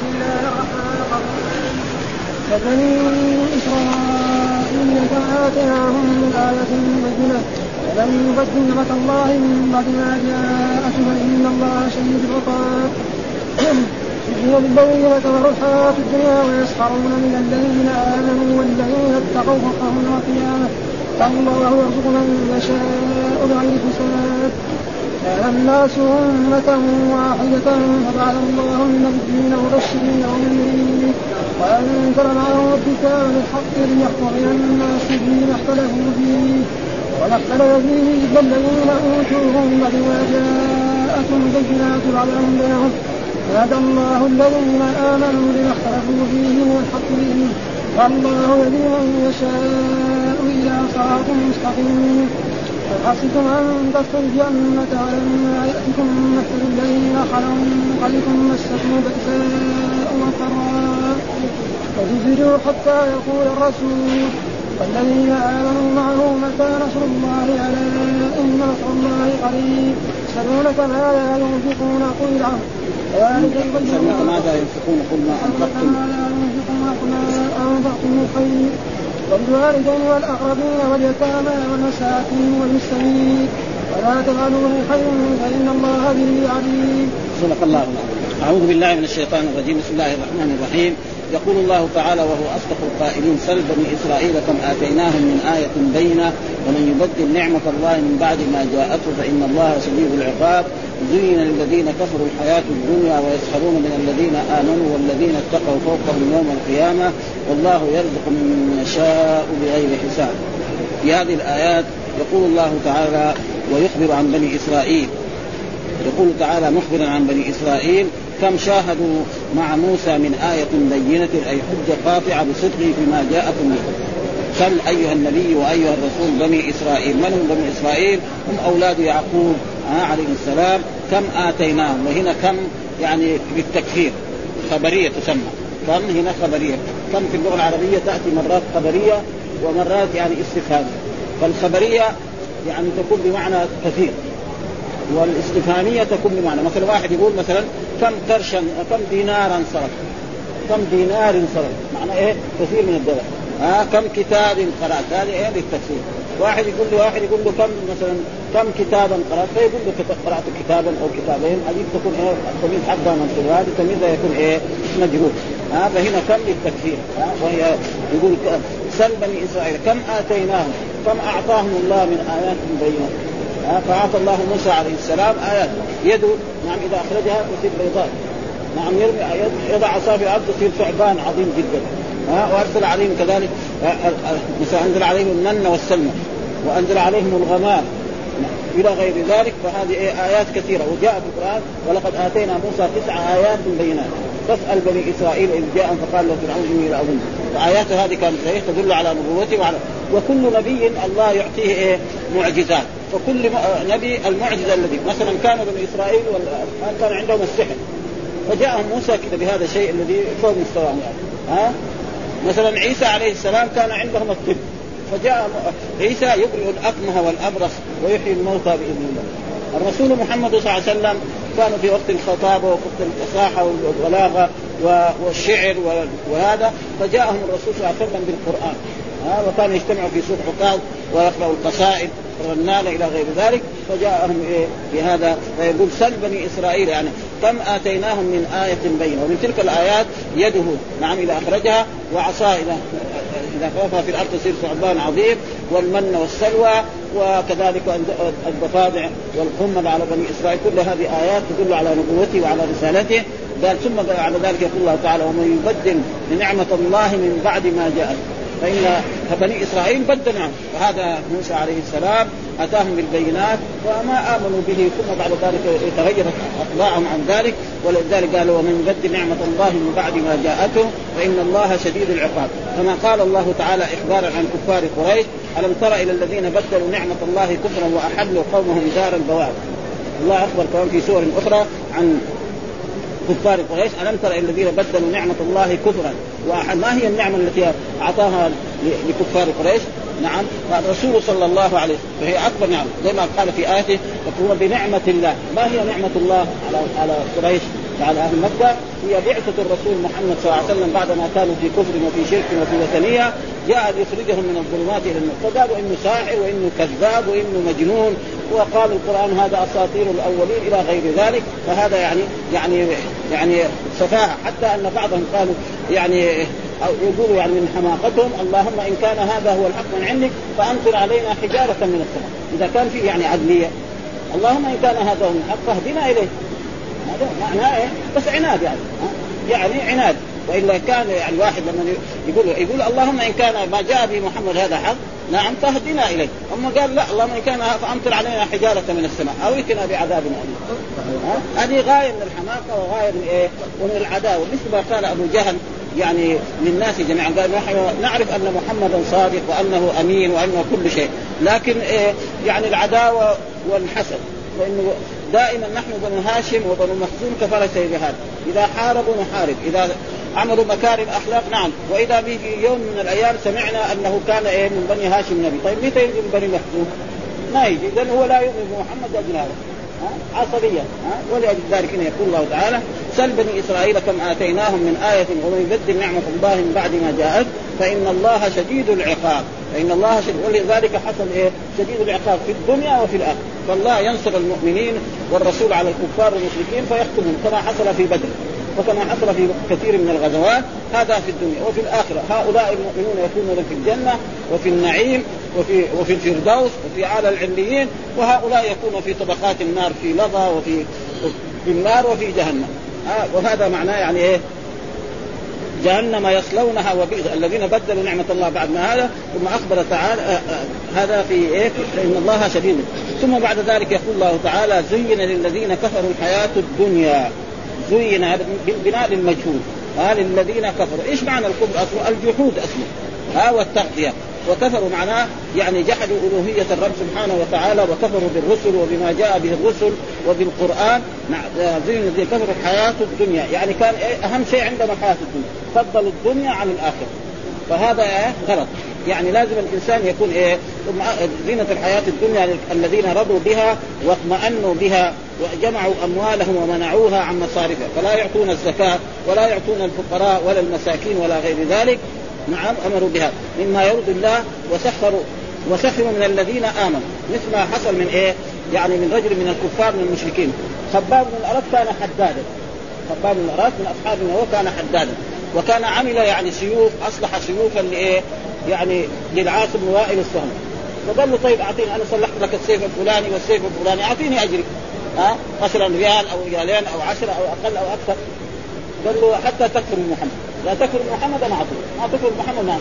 بسم الله الرحمن الرحيم فبني إسرائيل فآتيناهم من آية بينة ولم يبدل نعمة الله. من بعد ما جاءتهم إن الله شديد العقاب يحيي بالذين كفروا الحياة الدنيا ويسخرون من الذين آمنوا والذين اتقوا فوقهم القيامة فالله يرزق من يشاء بغير حساب الناس أمة واحدة فبعث الله النبيين مبشرين ومنذرين وأنزل معهم الكتاب بالحق ليحكم بين الناس فيما اختلفوا فيه. وما اختلف فيه إلا الذين أوتوه من بعد ما جاءتهم البينات بعدهم بينهم هدى الله الذين آمنوا لما اختلفوا فيه من الحق بإذنه والله يهدي من يشاء إلى صراط مستقيم. أحسبتم أن تدخلوا الجنة ولما يأتكم مثل الذين خلوا من قبلكم مستهم بأساء وضراء وزلزلوا حتى يقول الرسول والذين آمنوا معه متى نصر الله ألا إن نصر الله قريب؟ يسألونك ماذا ينفقون؟ قل العفو ذلك يبين ماذا ينفقون؟ قل ما أنفقتم. ماذا ينفقون؟ قل ما أنفقتم خير. والوالدين والأقربين واليتامى والمساكين والمسلمين ولا تفعلوا خير فإن الله به عليم. صدق الله العظيم. أعوذ بالله من الشيطان الرجيم، بسم الله الرحمن الرحيم، يقول الله تعالى وهو أصدق القائلين سل بني إسرائيل كم آتيناهم من آية بينة ومن يبدل نعمة الله من بعد ما جاءته فإن الله شديد العقاب. زين للذين كفروا الحياة الدنيا ويسخرون من الذين آمنوا والذين اتقوا فوقهم يوم القيامة. والله يرزق من يشاء بغير حساب. في هذه الآيات يقول الله تعالى ويخبر عن بني إسرائيل. يقول تعالى مخبرا عن بني إسرائيل كم شاهدوا مع موسى من آية بينة أي حجة قاطعة بصدقه فيما جاءكم به. سل أيها النبي وأيها الرسول بني إسرائيل. من هم بني إسرائيل؟ هم أولاد يعقوب عليه السلام. كم آتيناهم؟ وهنا كم يعني بالتكثير خبرية تسمى. كم؟ هنا خبرية. كم في اللغة العربية تأتي مرات خبرية ومرات يعني استفهامية فالخبرية يعني تكون بمعنى كثير. والاستفهامية تكون بمعنى. مثلا واحد يقول مثلا كم قرشا كم دينارا صرف؟ كم دينار صرف؟ معنى إيه؟ كثير من الدولار ها؟ كم كتاب قرأت؟ هذه إيه للتفسير. واحد يقول له واحد يقول له كم مثلا كم كتابا قرأت؟ فيقول له قرأت كتابا أو كتابين. هذه تكون إيه؟ التمييز حقها منصوب هذا التمييز يكون إيه؟ مجهول. ها؟ فهنا كم للتكفير ها؟ وهي يقول سل بني إسرائيل كم آتيناهم؟ كم أعطاهم الله من آيات بينات؟ فأعطى الله موسى عليه السلام آيات. يده نعم إذا أخرجها تصير بيضاء نعم يرمي يضع عصا في الأرض تصير ثعبان عظيم جدا. وأرسل عليهم كذلك موسى أنزل عليهم المن والسلمى وأنزل عليهم الغمام. إلى غير ذلك فهذه آيات كثيرة. وجاء في القرآن ولقد آتينا موسى تسع آيات بينات. فاسأل بني إسرائيل إذ جاء فقال له فرعون إني لاظن فايات هذه كانت تدل على نبوته وعلى وكل نبي الله يعطيه إيه؟ معجزات. وكل نبي المعجزة الذي مثلا كان بني إسرائيل كان عندهم السحر. فجاءهم موسى كذا بهذا الشيء الذي فوق مستواهم يعني. ها؟ مثلا عيسى عليه السلام كان عندهم الطب. فجاء عيسى يبرئ الأكمه والأبرص ويحيي الموتى بإذن الله. الرسول محمد صلى الله عليه وسلم كانوا في وقت الخطابة ووقت الفصاحة والبلاغة والشعر وهذا. فجاءهم الرسول صلى الله عليه وسلم بالقرآن. ها؟ وكانوا يجتمعوا في سوق عقاد ويقرأوا القصائد. الرنانة إلى غير ذلك فجاءهم إيه بهذا فيقول سل بني إسرائيل يعني كم آتيناهم من آية بينة ومن تلك الآيات يده نعم إذا أخرجها وعصاه إذا إذا خوفها في الأرض تصير ثعبان عظيم والمن والسلوى وكذلك الضفادع والقمل على بني إسرائيل كل هذه آيات تدل على نبوته وعلى رسالته. قال ثم بعد ذلك يقول الله تعالى ومن يبدل نعمة الله من بعد ما جاءت فإن فبني إسرائيل بدل نعم وهذا موسى عليه السلام أتاهم بالبينات وما آمنوا به ثم بعد ذلك تغيرت أطباعهم عن ذلك. ولذلك قالوا ومن يبدل نعمة الله من بعد ما جاءته فإن الله شديد العقاب. كما قال الله تعالى إخبارا عن كفار قريش ألم تر إلى الذين بدلوا نعمة الله كفرا وأحلوا قومهم دار البوار. الله أخبر كمان في سور أخرى عن كفار قريش ألم تر الذين بدلوا نعمة الله كفرا ما هي النعمة التي أعطاها لكفار قريش؟ نعم الرسول صلى الله عليه وسلم فهي أكبر نعمة زي ما قال في آيته يكفرون بنعمة الله ما هي نعمة الله على على قريش؟ على أهل مكة هي بعثة الرسول محمد صلى الله عليه وسلم بعدما كانوا في كفر وفي شرك وفي وثنية جاء ليخرجهم من الظلمات إلى النور. فقالوا إنه ساحر وإنه كذاب وإنه مجنون. وقال القرآن هذا أساطير الأولين إلى غير ذلك. فهذا يعني يعني يعني سفاهة. حتى أن بعضهم قالوا يعني أو يقولوا يعني من حماقتهم اللهم إن كان هذا هو الحق من عندك فامطر علينا حجارة من السماء. إذا كان في يعني عدلية اللهم إن كان هذا هو الحق فاهدنا إليه. هذا معناه إيه؟ بس عناد يعني يعني عناد. وإلا كان يعني واحد لما يقول يقول اللهم إن كان ما جاء به محمد هذا حق نعم فاهدنا اليه أما قال لا اللهم إن كان فأمطر علينا حجارة من السماء أو ائتنا بعذاب أليم. هذه غاية من الحماقة وغاية من إيه؟ ومن العداوة. مثل ما قال أبو جهل يعني للناس جميعا قال نحن نعرف أن محمدا صادق وأنه أمين وأنه كل شيء. لكن إيه؟ يعني العداوة والحسد لأنه دائما نحن بنو هاشم وبنو مخزوم كفرس بهذا إذا حاربوا نحارب. إذا عملوا مكارم أخلاق نعم. وإذا به في يوم من الأيام سمعنا أنه كان إيه من بني هاشم نبي. طيب متى يجي من بني مخزوم؟ ما يجي اذا هو لا يؤمن بمحمد أجل هذا عصبيا ولأجل ذلك هنا يقول الله تعالى سل بني إسرائيل كم آتيناهم من آية ومن يبدل نعمة الله من بعد ما جاءت فإن الله شديد العقاب. فإن الله شديد ولذلك حصل إيه؟ شديد العقاب في الدنيا وفي الآخرة. فالله ينصر المؤمنين والرسول على الكفار والمشركين فيحكمهم كما حصل في بدر. وكما حصل في كثير من الغزوات هذا في الدنيا وفي الآخرة. هؤلاء المؤمنون يكونون في الجنة وفي النعيم وفي وفي الفردوس وفي اعلى العليين وهؤلاء يكونوا في طبقات النار في لظى وفي في النار وفي جهنم. وهذا معناه يعني إيه؟ جهنم يصلونها وبئس. الذين بدلوا نعمة الله بعد ما هذا ثم أخبر تعالى آه، آه، هذا في إيه؟ فإن الله شديد. ثم بعد ذلك يقول الله تعالى زين للذين كفروا الحياة الدنيا. زين هذا بالبناء للمجهول ها للذين كفروا. إيش معنى الكفر اصله الجحود اصله ها والتغطية. وكفروا معناه يعني جحدوا ألوهية الرب سبحانه وتعالى وكفروا بالرسل وبما جاء به الرسل وبالقرآن. زين الذين كفروا الحياة الدنيا. يعني كان إيه؟ أهم شيء عندهم الحياة الدنيا. فضلوا الدنيا عن الآخرة. فهذا إيه؟ غلط. يعني لازم الإنسان يكون إيه؟ زينة الحياة الدنيا الذين رضوا بها واطمأنوا بها وجمعوا أموالهم ومنعوها عن مصارفها. فلا يعطون الزكاة ولا يعطون الفقراء ولا المساكين ولا غير ذلك. نعم أمروا بها. مما يرضي الله وسخروا وسخروا من الذين آمنوا. مثل ما حصل من إيه؟ يعني من رجل من الكفار من المشركين. خباب بن الأرض كان حدادا. خباب بن الأرض من أصحاب هو كان حدادا. وكان عمل يعني سيوف أصلح سيوفا لإيه؟ يعني للعاص بن وائل السهم فقال له طيب أعطيني أنا صلحت لك السيف الفلاني والسيف الفلاني أعطيني أجري. ها؟ مثلا ريال أو ريالين أو عشرة أو أقل أو أكثر. قال له حتى تكفر محمد. لا تكفر محمد أنا أعطيك. ما تكفر محمد ما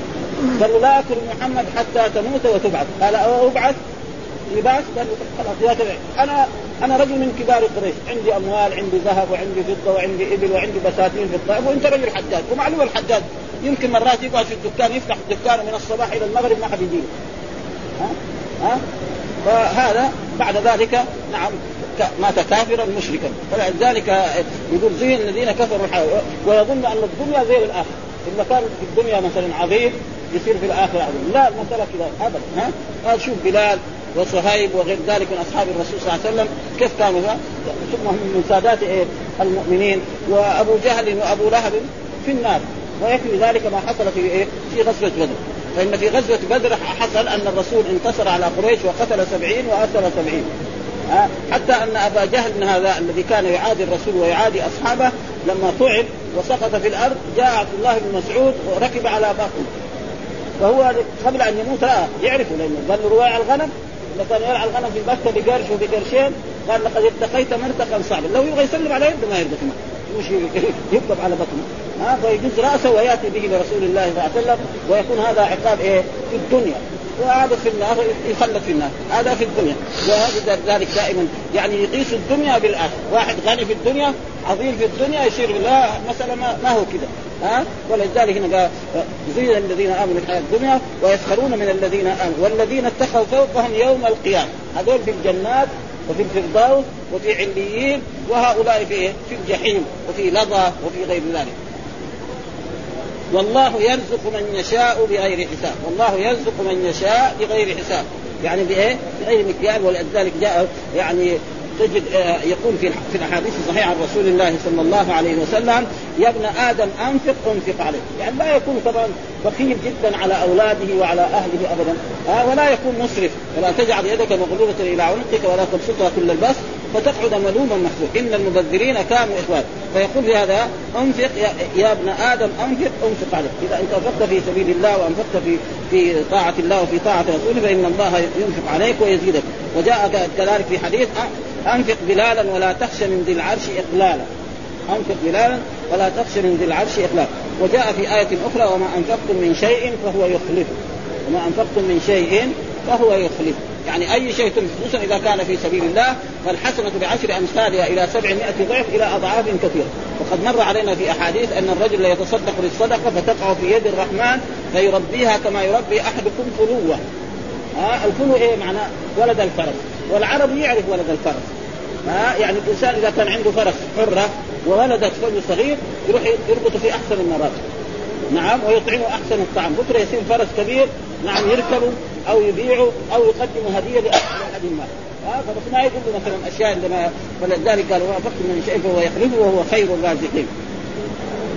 قال له لا اكفر محمد حتى تموت وتبعث. قال أبعث؟ لباس قال خلاص يا أنا أنا رجل من كبار قريش. عندي أموال عندي ذهب وعندي فضة وعندي إبل وعندي بساتين في الطائف وأنت رجل حداد ومعلوم الحداد يمكن مرات يقعد في الدكان يفتح الدكان من الصباح إلى المغرب ما حد يجيه ها؟ ها؟ فهذا بعد ذلك نعم مات كافرا مشركا. فلذلك يقول زين الذين كفروا ويظن أن الدنيا زي الآخرة. اذا كان في الدنيا مثلا عظيم يصير في الآخرة عظيم. لا المسألة كذا ابدا ها؟ قال شوف بلال وصهيب وغير ذلك من أصحاب الرسول صلى الله عليه وسلم. كيف كانوا ثم هم من سادات إيه المؤمنين. وأبو جهل وأبو لهب في النار. ويكفي ذلك ما حصل في إيه في غزوة بدر. فإن في غزوة بدر حصل أن الرسول انتصر على قريش وقتل سبعين وأسر سبعين. حتى أن أبا جهل هذا الذي كان يعادي الرسول ويعادي أصحابه لما طعن وسقط في الأرض جاء عبد الله بن مسعود وركب على بطنه وهو قبل أن يموت يعرفه قال له رواع الغنم. كان يرعى الغنم في مكة بقرش وبقرشين قال لقد ارتقيت مرتقا صعبا لو يبغى يسلم على يده ما يرضى مش يكتب على بطنه. ها؟ فيجز رأسه ويأتي به لرسول الله صلى الله عليه وسلم ويكون هذا عقاب إيه؟ في الدنيا. وهذا في النار يخلد في النار. هذا في الدنيا. ذلك دائما يعني يقيس الدنيا بالاخره واحد غني في الدنيا عظيم في الدنيا يصير لا مسألة ما, ما هو كذا ها؟ ولذلك هنا قال زين الذين آمنوا الحياة الدنيا ويسخرون من الذين آمنوا والذين اتخذوا فوقهم يوم القيامة. هذول في الجنات وفي الفردوس وفي عليين وهؤلاء في إيه؟ في الجحيم وفي لظى وفي غير ذلك. والله يرزق من يشاء بغير حساب والله يرزق من يشاء بغير حساب يعني بإيه؟ بغير مكيال ولذلك جاء يعني تجد آه، يقول في في الأحاديث الصحيحة عن رسول الله صلى الله عليه وسلم يا ابن آدم أنفق أنفق عليك، يعني لا يكون طبعا بخيل جدا على أولاده وعلى أهله ابدا، ها ولا يكون مسرف، ولا تجعل يدك مغلوله إلى عنقك ولا تبسطها كل البسط فتقعد ملوما محسوب إن المبذرين كانوا إخوان. فيقول في هذا أنفق يا, يا ابن آدم أنفق أنفق عليك إذا أنت أنفقت في سبيل الله وأنفقت في في طاعة الله وفي طاعة رسوله فإن الله ينفق عليك ويزيدك. وجاء كذلك في حديث أنفق بلالا ولا تخشى من ذي العرش اقلالا. أنفق بلالا ولا تخشى من ذي العرش اقلالا. وجاء في آية أخرى وما أنفقتم من شيء فهو يخلفه وما أنفقتم من شيء فهو يخلفه يعني أي شيء خصوصا إذا كان في سبيل الله فالحسنة بعشر أمثالها إلى 700 ضعف إلى أضعاف كثيرة. وقد مر علينا في أحاديث أن الرجل يتصدق للصدقه فتقع في يد الرحمن فيربيها كما يربي أحدكم فلوة. ها الفلو إيه معناه؟ ولد الفرس والعرب يعرف ولد الفرس. ها؟ يعني الإنسان إذا كان عنده فرس حرة وولدت فلو صغير يروح يربطه في أحسن المراتب. نعم ويطعمه أحسن الطعام. بكرة يصير فرس كبير نعم يركبوا أو يبيعوا أو يقدموا هدية لأحد آه فبس ما يقول مثلا أشياء عندما فلذلك قال وأفقت من شيء فهو يخلفه وهو خير الرازقين.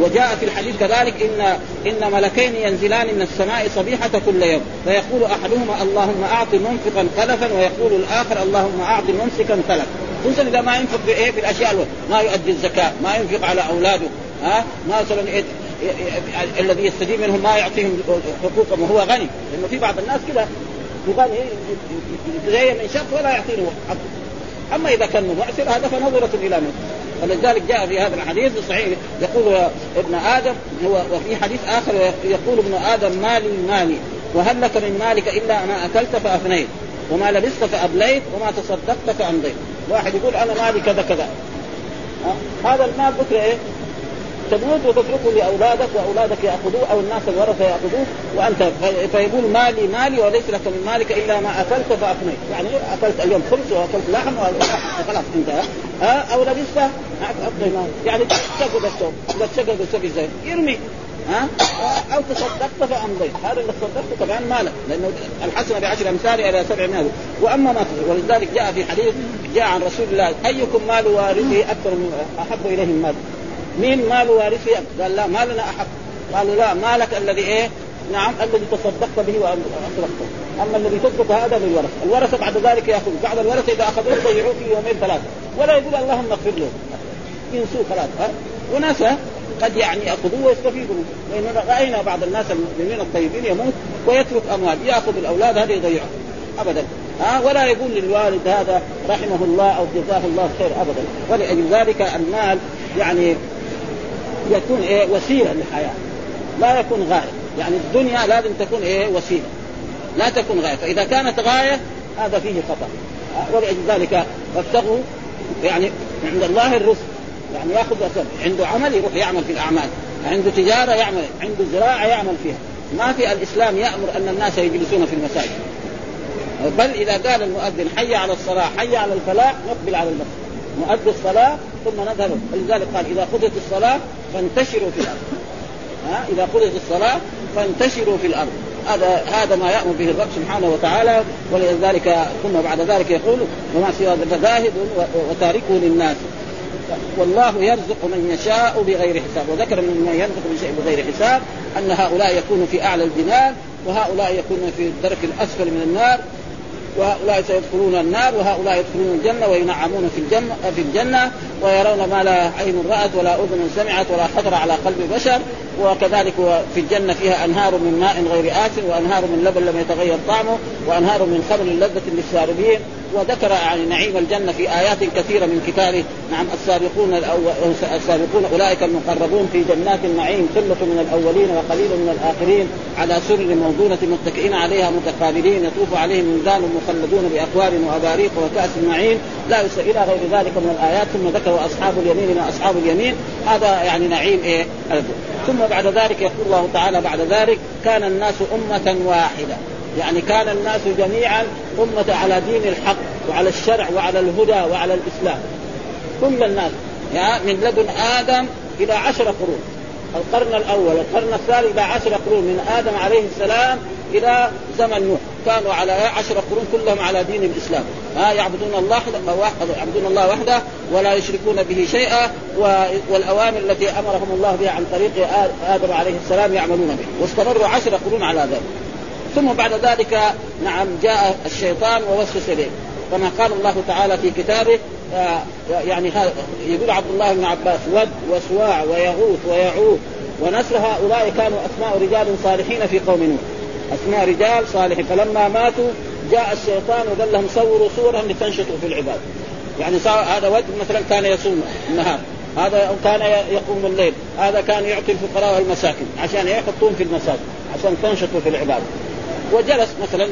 وجاء في الحديث كذلك إن إن ملكين ينزلان من السماء صبيحة كل يوم. فيقول أحدهما اللهم أعط منفقا خلفا ويقول الآخر اللهم أعط ممسكا تلفا خصوصا إذا ما ينفق في إيه؟ في الأشياء ما يؤدي الزكاة ما ينفق على أولاده. ها؟ مثلا إيه؟ الذي يستجيب منهم ما يعطيهم حقوقهم وهو غني. لأنه في بعض الناس كذا يغني يتغير من شخص ولا يعطيه حقه. أما إذا كان مبعثر هذا فنظرة إلى من ولذلك جاء في هذا الحديث الصحيح يقول ابن آدم هو وفي حديث آخر يقول ابن آدم مالي مالي وهل لك من مالك إلا ما أكلت فأفنيت وما لبست فأبليت وما تصدقت فأمضيت. واحد يقول أنا مالي كذا كذا. هذا المال بكرة إيه؟ تموت وتتركه لأولادك وأولادك يأخذوه أو الناس الورثة يأخذوه وأنت فيقول مالي مالي وليس لك من مالك إلا ما أكلت فافنيت يعني أكلت اليوم خبز وأكلت لحم خلاص انتهى ها؟ أو لبست يعني تشقق الثوب إذا تشقق الثوب إزاي؟ يرمي. ها؟ أو تصدقت فأمضيت. هذا اللي تصدقت طبعا مالك. لأنه الحسنة بعشر أمثال إلى 700 وأما ما ولذلك جاء في حديث جاء عن رسول الله أيكم مال وارثه أكثر أحب إليه من مال؟ مين مال وارثه قال لا مالنا احب قالوا لا مالك الذي إيه؟ نعم الذي تصدقت به واطلقته أما الذي تترك هذا للورثه، الورثة. بعد ذلك ياخذ، بعض الورثة إذا أخذوه ضيعوه في يومين ثلاثة، ولا يقول اللهم اغفر له. ينسوه خلاص ها؟ وناس قد يعني يأخذوه ويستفيدوا لأن رأينا بعض الناس المسلمين الطيبين يموت ويترك أموال، يأخذ الأولاد هذا يضيعه ابدا. ها؟ ولا يقول للوالد هذا رحمه الله أو جزاه الله خير ابدا. ولأجل ذلك المال يعني يكون إيه وسيلة للحياة. لا يكون غايه يعني الدنيا لازم تكون إيه وسيلة. لا تكون غايه فإذا كانت غاية هذا فيه خطأ. ذلك فابتغوا يعني عند الله الرزق. يعني يأخذ أسباب عنده عمل يروح يعمل في الأعمال. عنده تجارة يعمل عنده زراعة يعمل فيها. ما في الإسلام يأمر أن الناس يجلسون في المساجد. بل إذا قال المؤذن حي على الصلاة حي على الفلاح نقبل على المسجد نؤدي الصلاة ثم نذهب. ولذلك قال إذا قضيت الصلاة فانتشروا في الأرض. ها؟ إذا قضيت الصلاة فانتشروا في الأرض. هذا هذا ما يأمر به الرب سبحانه وتعالى ولذلك ثم بعد ذلك يقول وما سوى ذاهب وتاركه للناس. والله يرزق من يشاء بغير حساب. وذكر من يرزق من شيء بغير حساب أن هؤلاء يكونوا في أعلى الجنان وهؤلاء يكونون في الدرك الأسفل من النار وهؤلاء سيدخلون النار وهؤلاء يدخلون الجنة وينعمون في الجنه في الجنة ويرون ما لا عين رأت ولا أذن سمعت ولا خطر على قلب بشر وكذلك في الجنة فيها أنهار من ماء غير آسن وأنهار من لبن لم يتغير طعمه وأنهار من خمر لذة للشاربين. وذكر يعني نعيم الجنة في آيات كثيرة من كتابه. نعم السابقون السابقون أولئك المقربون في جنات النعيم ثلة من الأولين وقليل من الآخرين على سرر موضونة متكئين عليها متقابلين يطوف عليهم ولدان مخلدون باكواب وأباريق وكأس النعيم. لا إلى غير ذلك من الآيات ثم ذكروا أصحاب اليمين ما أصحاب اليمين. هذا يعني نعيم إيه؟ ثم بعد ذلك يقول الله تعالى بعد ذلك كان الناس أمة واحدة. يعني كان الناس جميعا أمة على دين الحق وعلى الشرع وعلى الهدى وعلى الإسلام. كل الناس يعني من لدن آدم إلى عشر قرون. القرن الأول القرن الثاني إلى عشر قرون من آدم عليه السلام إلى زمن نوح. كانوا على عشر قرون كلهم على دين الإسلام. ها يعبدون الله وحده يعبدون الله وحده ولا يشركون به شيئا والأوامر التي أمرهم الله بها عن طريق آدم عليه السلام يعملون به. واستمروا عشر قرون على ذلك. ثم بعد ذلك نعم جاء الشيطان ووسوس إليه. كما قال الله تعالى في كتابه آه، يعني يقول عبد الله بن عباس ود وسواع ويغوث ويعوق ونسر هؤلاء كانوا أسماء رجال صالحين في قوم نوح. أسماء رجال صالحين. فلما ماتوا جاء الشيطان وقال لهم صوروا صورهم لتنشطوا في العباد. يعني هذا ود مثلا كان يصوم النهار هذا كان يقوم الليل هذا كان يعطي الفقراء والمساكين عشان يحطون في المساجد عشان تنشطوا في العباده وجلس مثلا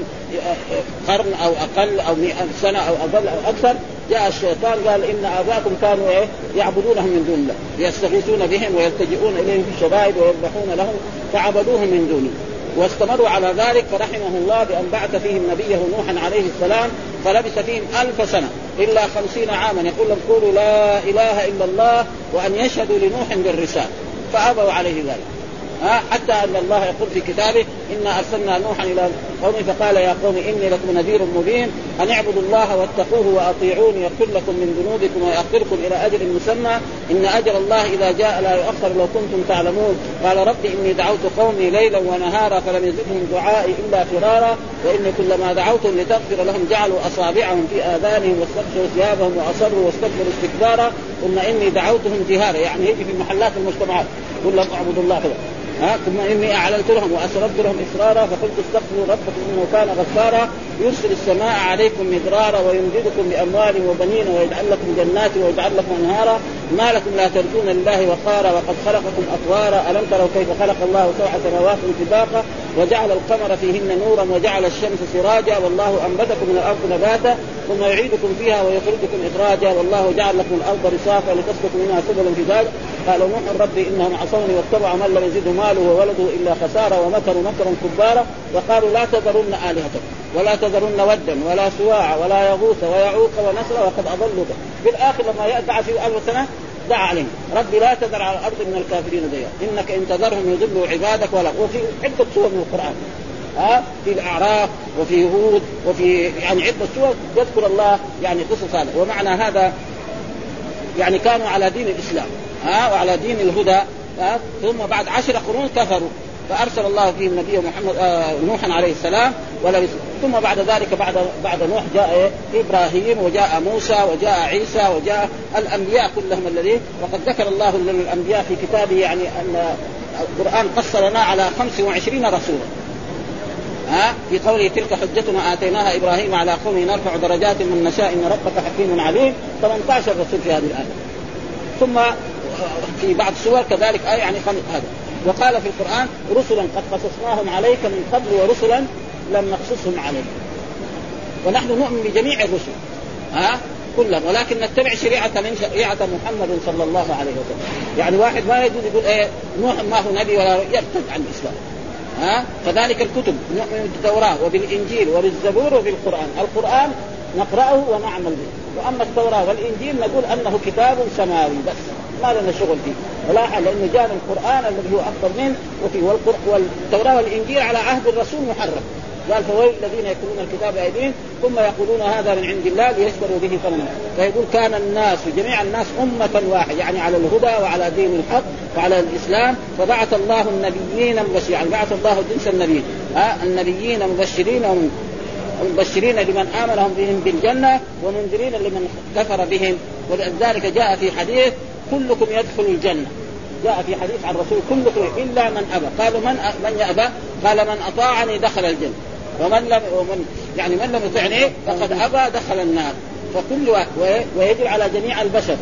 قرن أو أقل أو سنة أو أقل أو أكثر جاء الشيطان قال إن اباكم كانوا إيه؟ يعبدونهم من دون الله يستغيثون بهم ويلتجئون إليهم في الشدائد ويذبحون لهم فعبدوهم من دونه واستمروا على ذلك فرحمه الله بأن بعث فيهم نبيه نوحا عليه السلام فلبث فيهم ألف سنة إلا خمسين عاما. يقول لهم قولوا لا إله إلا الله وأن يشهدوا لنوح بالرسالة فأبوا عليه ذلك. ها حتى أن الله يقول في كتابه إنا أرسلنا نوحا إلى قومه فقال يا قوم إني لكم نذير مبين أن اعبدوا الله واتقوه وأطيعوني يغفر لكم من ذنوبكم ويأخركم إلى أجل مسمى. إن أجل الله إذا جاء لا يؤخر لو كنتم تعلمون. قال رب إني دعوت قومي ليلا ونهارا فلم يزدهم دعائي إلا فرارا واني كلما دعوتهم لتغفر لهم جعلوا أصابعهم في آذانهم واستغشوا ثيابهم وأصروا واستكبروا استكبارا. ثم إني دعوتهم جهارا يعني يجي في محلات المجتمعات. قل لهم اعبدوا الله. ها ثم إني أعلنت لهم وأسررت لهم إسرارا فقلت استغفروا ربكم إنه كان غفارا. يرسل السماء عليكم مدرارا ويمددكم بأموال وبنين ويجعل لكم جنات ويجعل لكم أنهارا. ما لكم لا ترجون لله وقارا وقد خلقكم أطوارا. ألم تروا كيف خلق الله سبع سماوات طباقا؟ وجعل القمر فيهن نورا وجعل الشمس سراجا. والله أنبتكم من الأرض نباتا ثم يعيدكم فيها ويخرجكم إخراجا. والله جعل لكم الأرض رصافا لتسلكوا منها سبلا فجاجا قال نوح ربي إنهم عصوني واتبعوا من لم يزده ماله وولده إلا خسارا ومكروا مكرا كبارا. وقالوا لا تذرن الهتكم ولا تذرن ودا ولا سواع ولا يغوث ويعوق ونسر وقد اضلوا في الآخر لما يدعى في الف سنة دعا عليهم. رب لا تذر على الأرض من الكافرين ديارا إنك إن تذرهم يضلوا عبادك ولا وفي عدة سور من القرآن. ها؟ في الأعراف وفي هود وفي يعني عدة سور يذكر الله يعني قصص هذا. ومعنى هذا يعني كانوا على دين الإسلام. ها وعلى دين الهدى ثم بعد عشر قرون كفروا. فأرسل الله فيهم نبي محمد آه نوحا عليه السلام ولم ثم بعد ذلك بعد بعد نوح جاء إبراهيم وجاء موسى وجاء عيسى وجاء الأنبياء كلهم الذين وقد ذكر الله للانبياء في كتابه يعني أن القرآن قص لنا على 25 رسولا. ها في قوله تلك حجتنا آتيناها إبراهيم على قومه نرفع درجات من نشاء إن ربك حكيم عليم. 18 رسول في هذه الآية. ثم في بعض السور كذلك آية يعني هذا. وقال في القرآن رسلا قد قصصناهم عليك من قبل ورسلا لم نقصصهم عليك. ونحن نؤمن بجميع الرسل ها كلهم ولكن نتبع شريعة من شريعة محمد صلى الله عليه وسلم. يعني واحد ما يجوز يقول إيه نوح ما هو نبي ولا يرتد عن الإسلام. ها كذلك الكتب نؤمن بالتوراة وبالإنجيل وبالزبور وبالقرآن. القرآن نقرأه ونعمل به. وأما التوراة والإنجيل نقول أنه كتاب سماوي بس. ما لنا شغل فيه. ولاحظ لأنه جاء القرآن الذي هو أكثر منه وفي والتوراة والإنجيل على عهد الرسول محرم. قال فويل الذين يكتبون الكتاب بأيديهم ثم يقولون هذا من عند الله ليشتروا به ثمنا. فيقول كان الناس جميع الناس أمة واحدة يعني على الهدى وعلى دين الحق وعلى الإسلام. فبعث الله النبيين مبشرين يعني بعث الله جنس النبيين. آه النبيين مبشرين ومبشرين لمن آمنهم بهم بالجنة ومنذرين لمن كفر بهم. ولذلك جاء في حديث كلكم يدخل الجنة. جاء في حديث عن الرسول كلكم إلا من أبى. قالوا من من يأبى؟ قال من أطاعني دخل الجنة. ومن لم ومن يعني من لم يطعني فقد أبى دخل النار. فكل ويجب على جميع البشر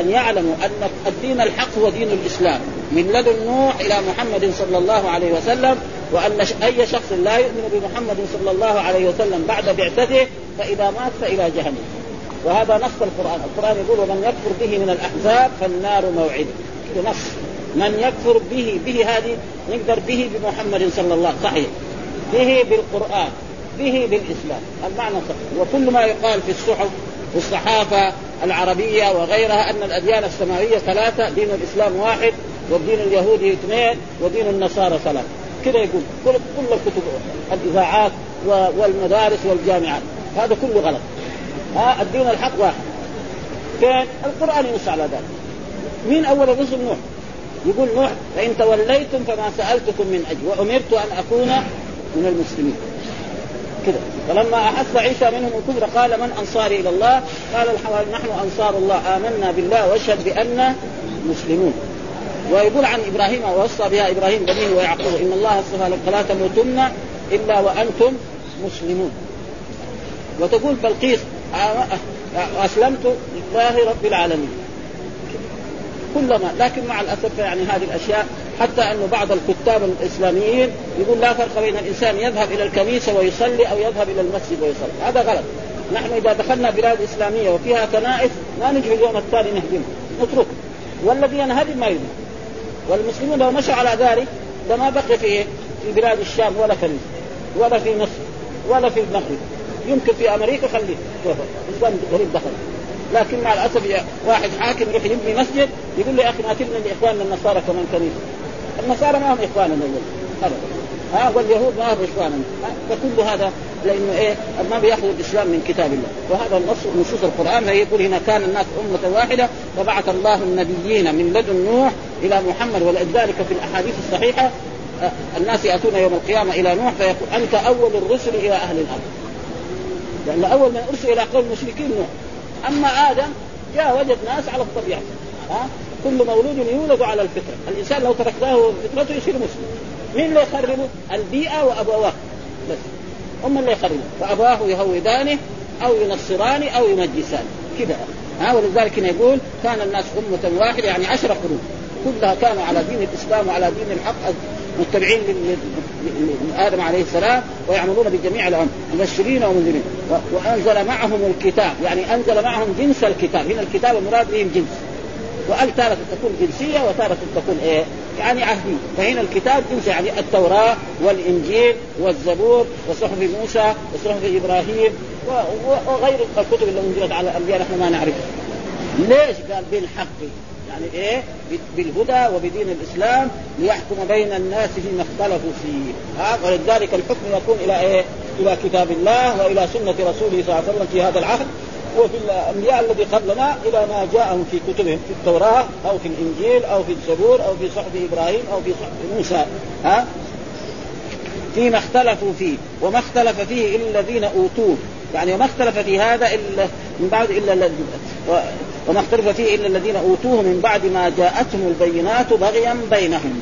أن يعلموا أن الدين الحق هو دين الإسلام. من لدن نوح إلى محمد صلى الله عليه وسلم وأن أي شخص لا يؤمن بمحمد صلى الله عليه وسلم بعد بعثته فإذا مات فإلى جهنم. وهذا نص القرآن، القرآن يقول ومن يكفر به من الأحزاب فالنار موعده. نص. من يكفر به به هذه نقدر به بمحمد صلى الله عليه صحيح به بالقرآن به بالإسلام. المعنى صحيح. وكل ما يقال في الصحف والصحافه العربية وغيرها أن الأديان السماوية ثلاثة دين الإسلام واحد والدين اليهودي اثنين ودين النصارى ثلاثة. كذا يقول كل كل الكتب الإذاعات والمدارس والجامعات. هذا كله غلط. ها الدين الحق واحد. فين القرآن ينص على ذلك. مين أول الرسل؟ نوح. يقول نوح فإن توليتم فما سألتكم من أجل وأمرت أن أكون من المسلمين. كده فلما أحس عيسى منهم الكفر قال من أنصاري إلى الله؟ قال نحن أنصار الله. آمنا بالله واشهد بان مسلمون. ويقول عن إبراهيم ووصى بها إبراهيم بنيه ويعقوب إن الله اصطفى لكم فلا تموتن إلا وأنتم مسلمون. وتقول بلقيس أسلمت لله رب العالمين. كلما لكن مع الأسف يعني هذه الأشياء حتى انه بعض الكتاب الإسلاميين يقول لا فرق بين الإنسان يذهب إلى الكنيسة ويصلي أو يذهب إلى المسجد ويصلي. هذا غلط. نحن إذا دخلنا بلاد إسلامية وفيها كنائس ما نجي اليوم الثاني نهدمها نترك والذي ينهدم ما يدري والمسلمون لو مشوا على ذلك لما بقي في في بلاد الشام ولا كنيسه ولا في مصر ولا في المغرب. يمكن في أمريكا خليه الاسلام غريب دخل. لكن مع الأسف واحد حاكم يروح يبني مسجد يقول له يا أخي ما تبني لاخواننا النصارى كمان كنيسه النصارى ما هم إخواننا. ابدا. ها واليهود ما اخواننا فكل هذا لأنه إيه ما بياخذوا الإسلام من كتاب الله. وهذا النص نصوص القرآن يقول هنا كان الناس أمة واحدة فبعث الله النبيين من لدن نوح إلى محمد ولذلك في الأحاديث الصحيحة الناس يأتون يوم القيامة إلى نوح فيقول أنت أول الرسل إلى أهل الأرض. لأن أول من أرسل إلى قوم المشركين نوح. أما آدم جاء وجد ناس على الطبيعة. ها؟ كل مولود يولد على الفطرة، الإنسان لو تركناه فطرته يصير مسلم. مين اللي يخربه؟ البيئة وأبواه. بس. هم اللي يخربوا فأبواه يهودانه أو ينصرانه أو يمجسانه كذا ها ولذلك يقول كان الناس أمة واحدة يعني عشر قرون. كلها كانوا على دين الإسلام وعلى دين الحق متبعين لآدم عليه السلام ويعملون بجميع الامر مبشرين ومنذرين. وأنزل معهم الكتاب. يعني أنزل معهم جنس الكتاب. هنا الكتاب المراد بهم جنس. وقال تارة تكون جنسية وتارة تكون إيه؟ يعني عهدية، فهنا الكتاب جنس يعني التوراة والإنجيل والزبور وصحف موسى وصحف إبراهيم وغير الكتب اللي أنزلت على الأنبياء نحن ما نعرفها. ليش؟ قال بالحق يعني إيه؟ بالهدى وبدين الإسلام ليحكم بين الناس فيما اختلفوا فيه، ها ولذلك الحكم يكون إلى إيه؟ إلى كتاب الله وإلى سنة رسوله صلى الله عليه وسلم في هذا العهد وفي الأنبياء الذي قبلنا إلى ما جاءهم في كتبهم في التوراة أو في الإنجيل أو في الزبور أو في صحف إبراهيم أو في صحف موسى. ها؟ فيما اختلفوا فيه وما اختلف فيه إلا الذين أوتوه. يعني وما اختلف في هذا إلا من بعد إلا وما اختلف فيه إلا الذين أوتوه من بعد ما جاءتهم البينات بغيا بينهم.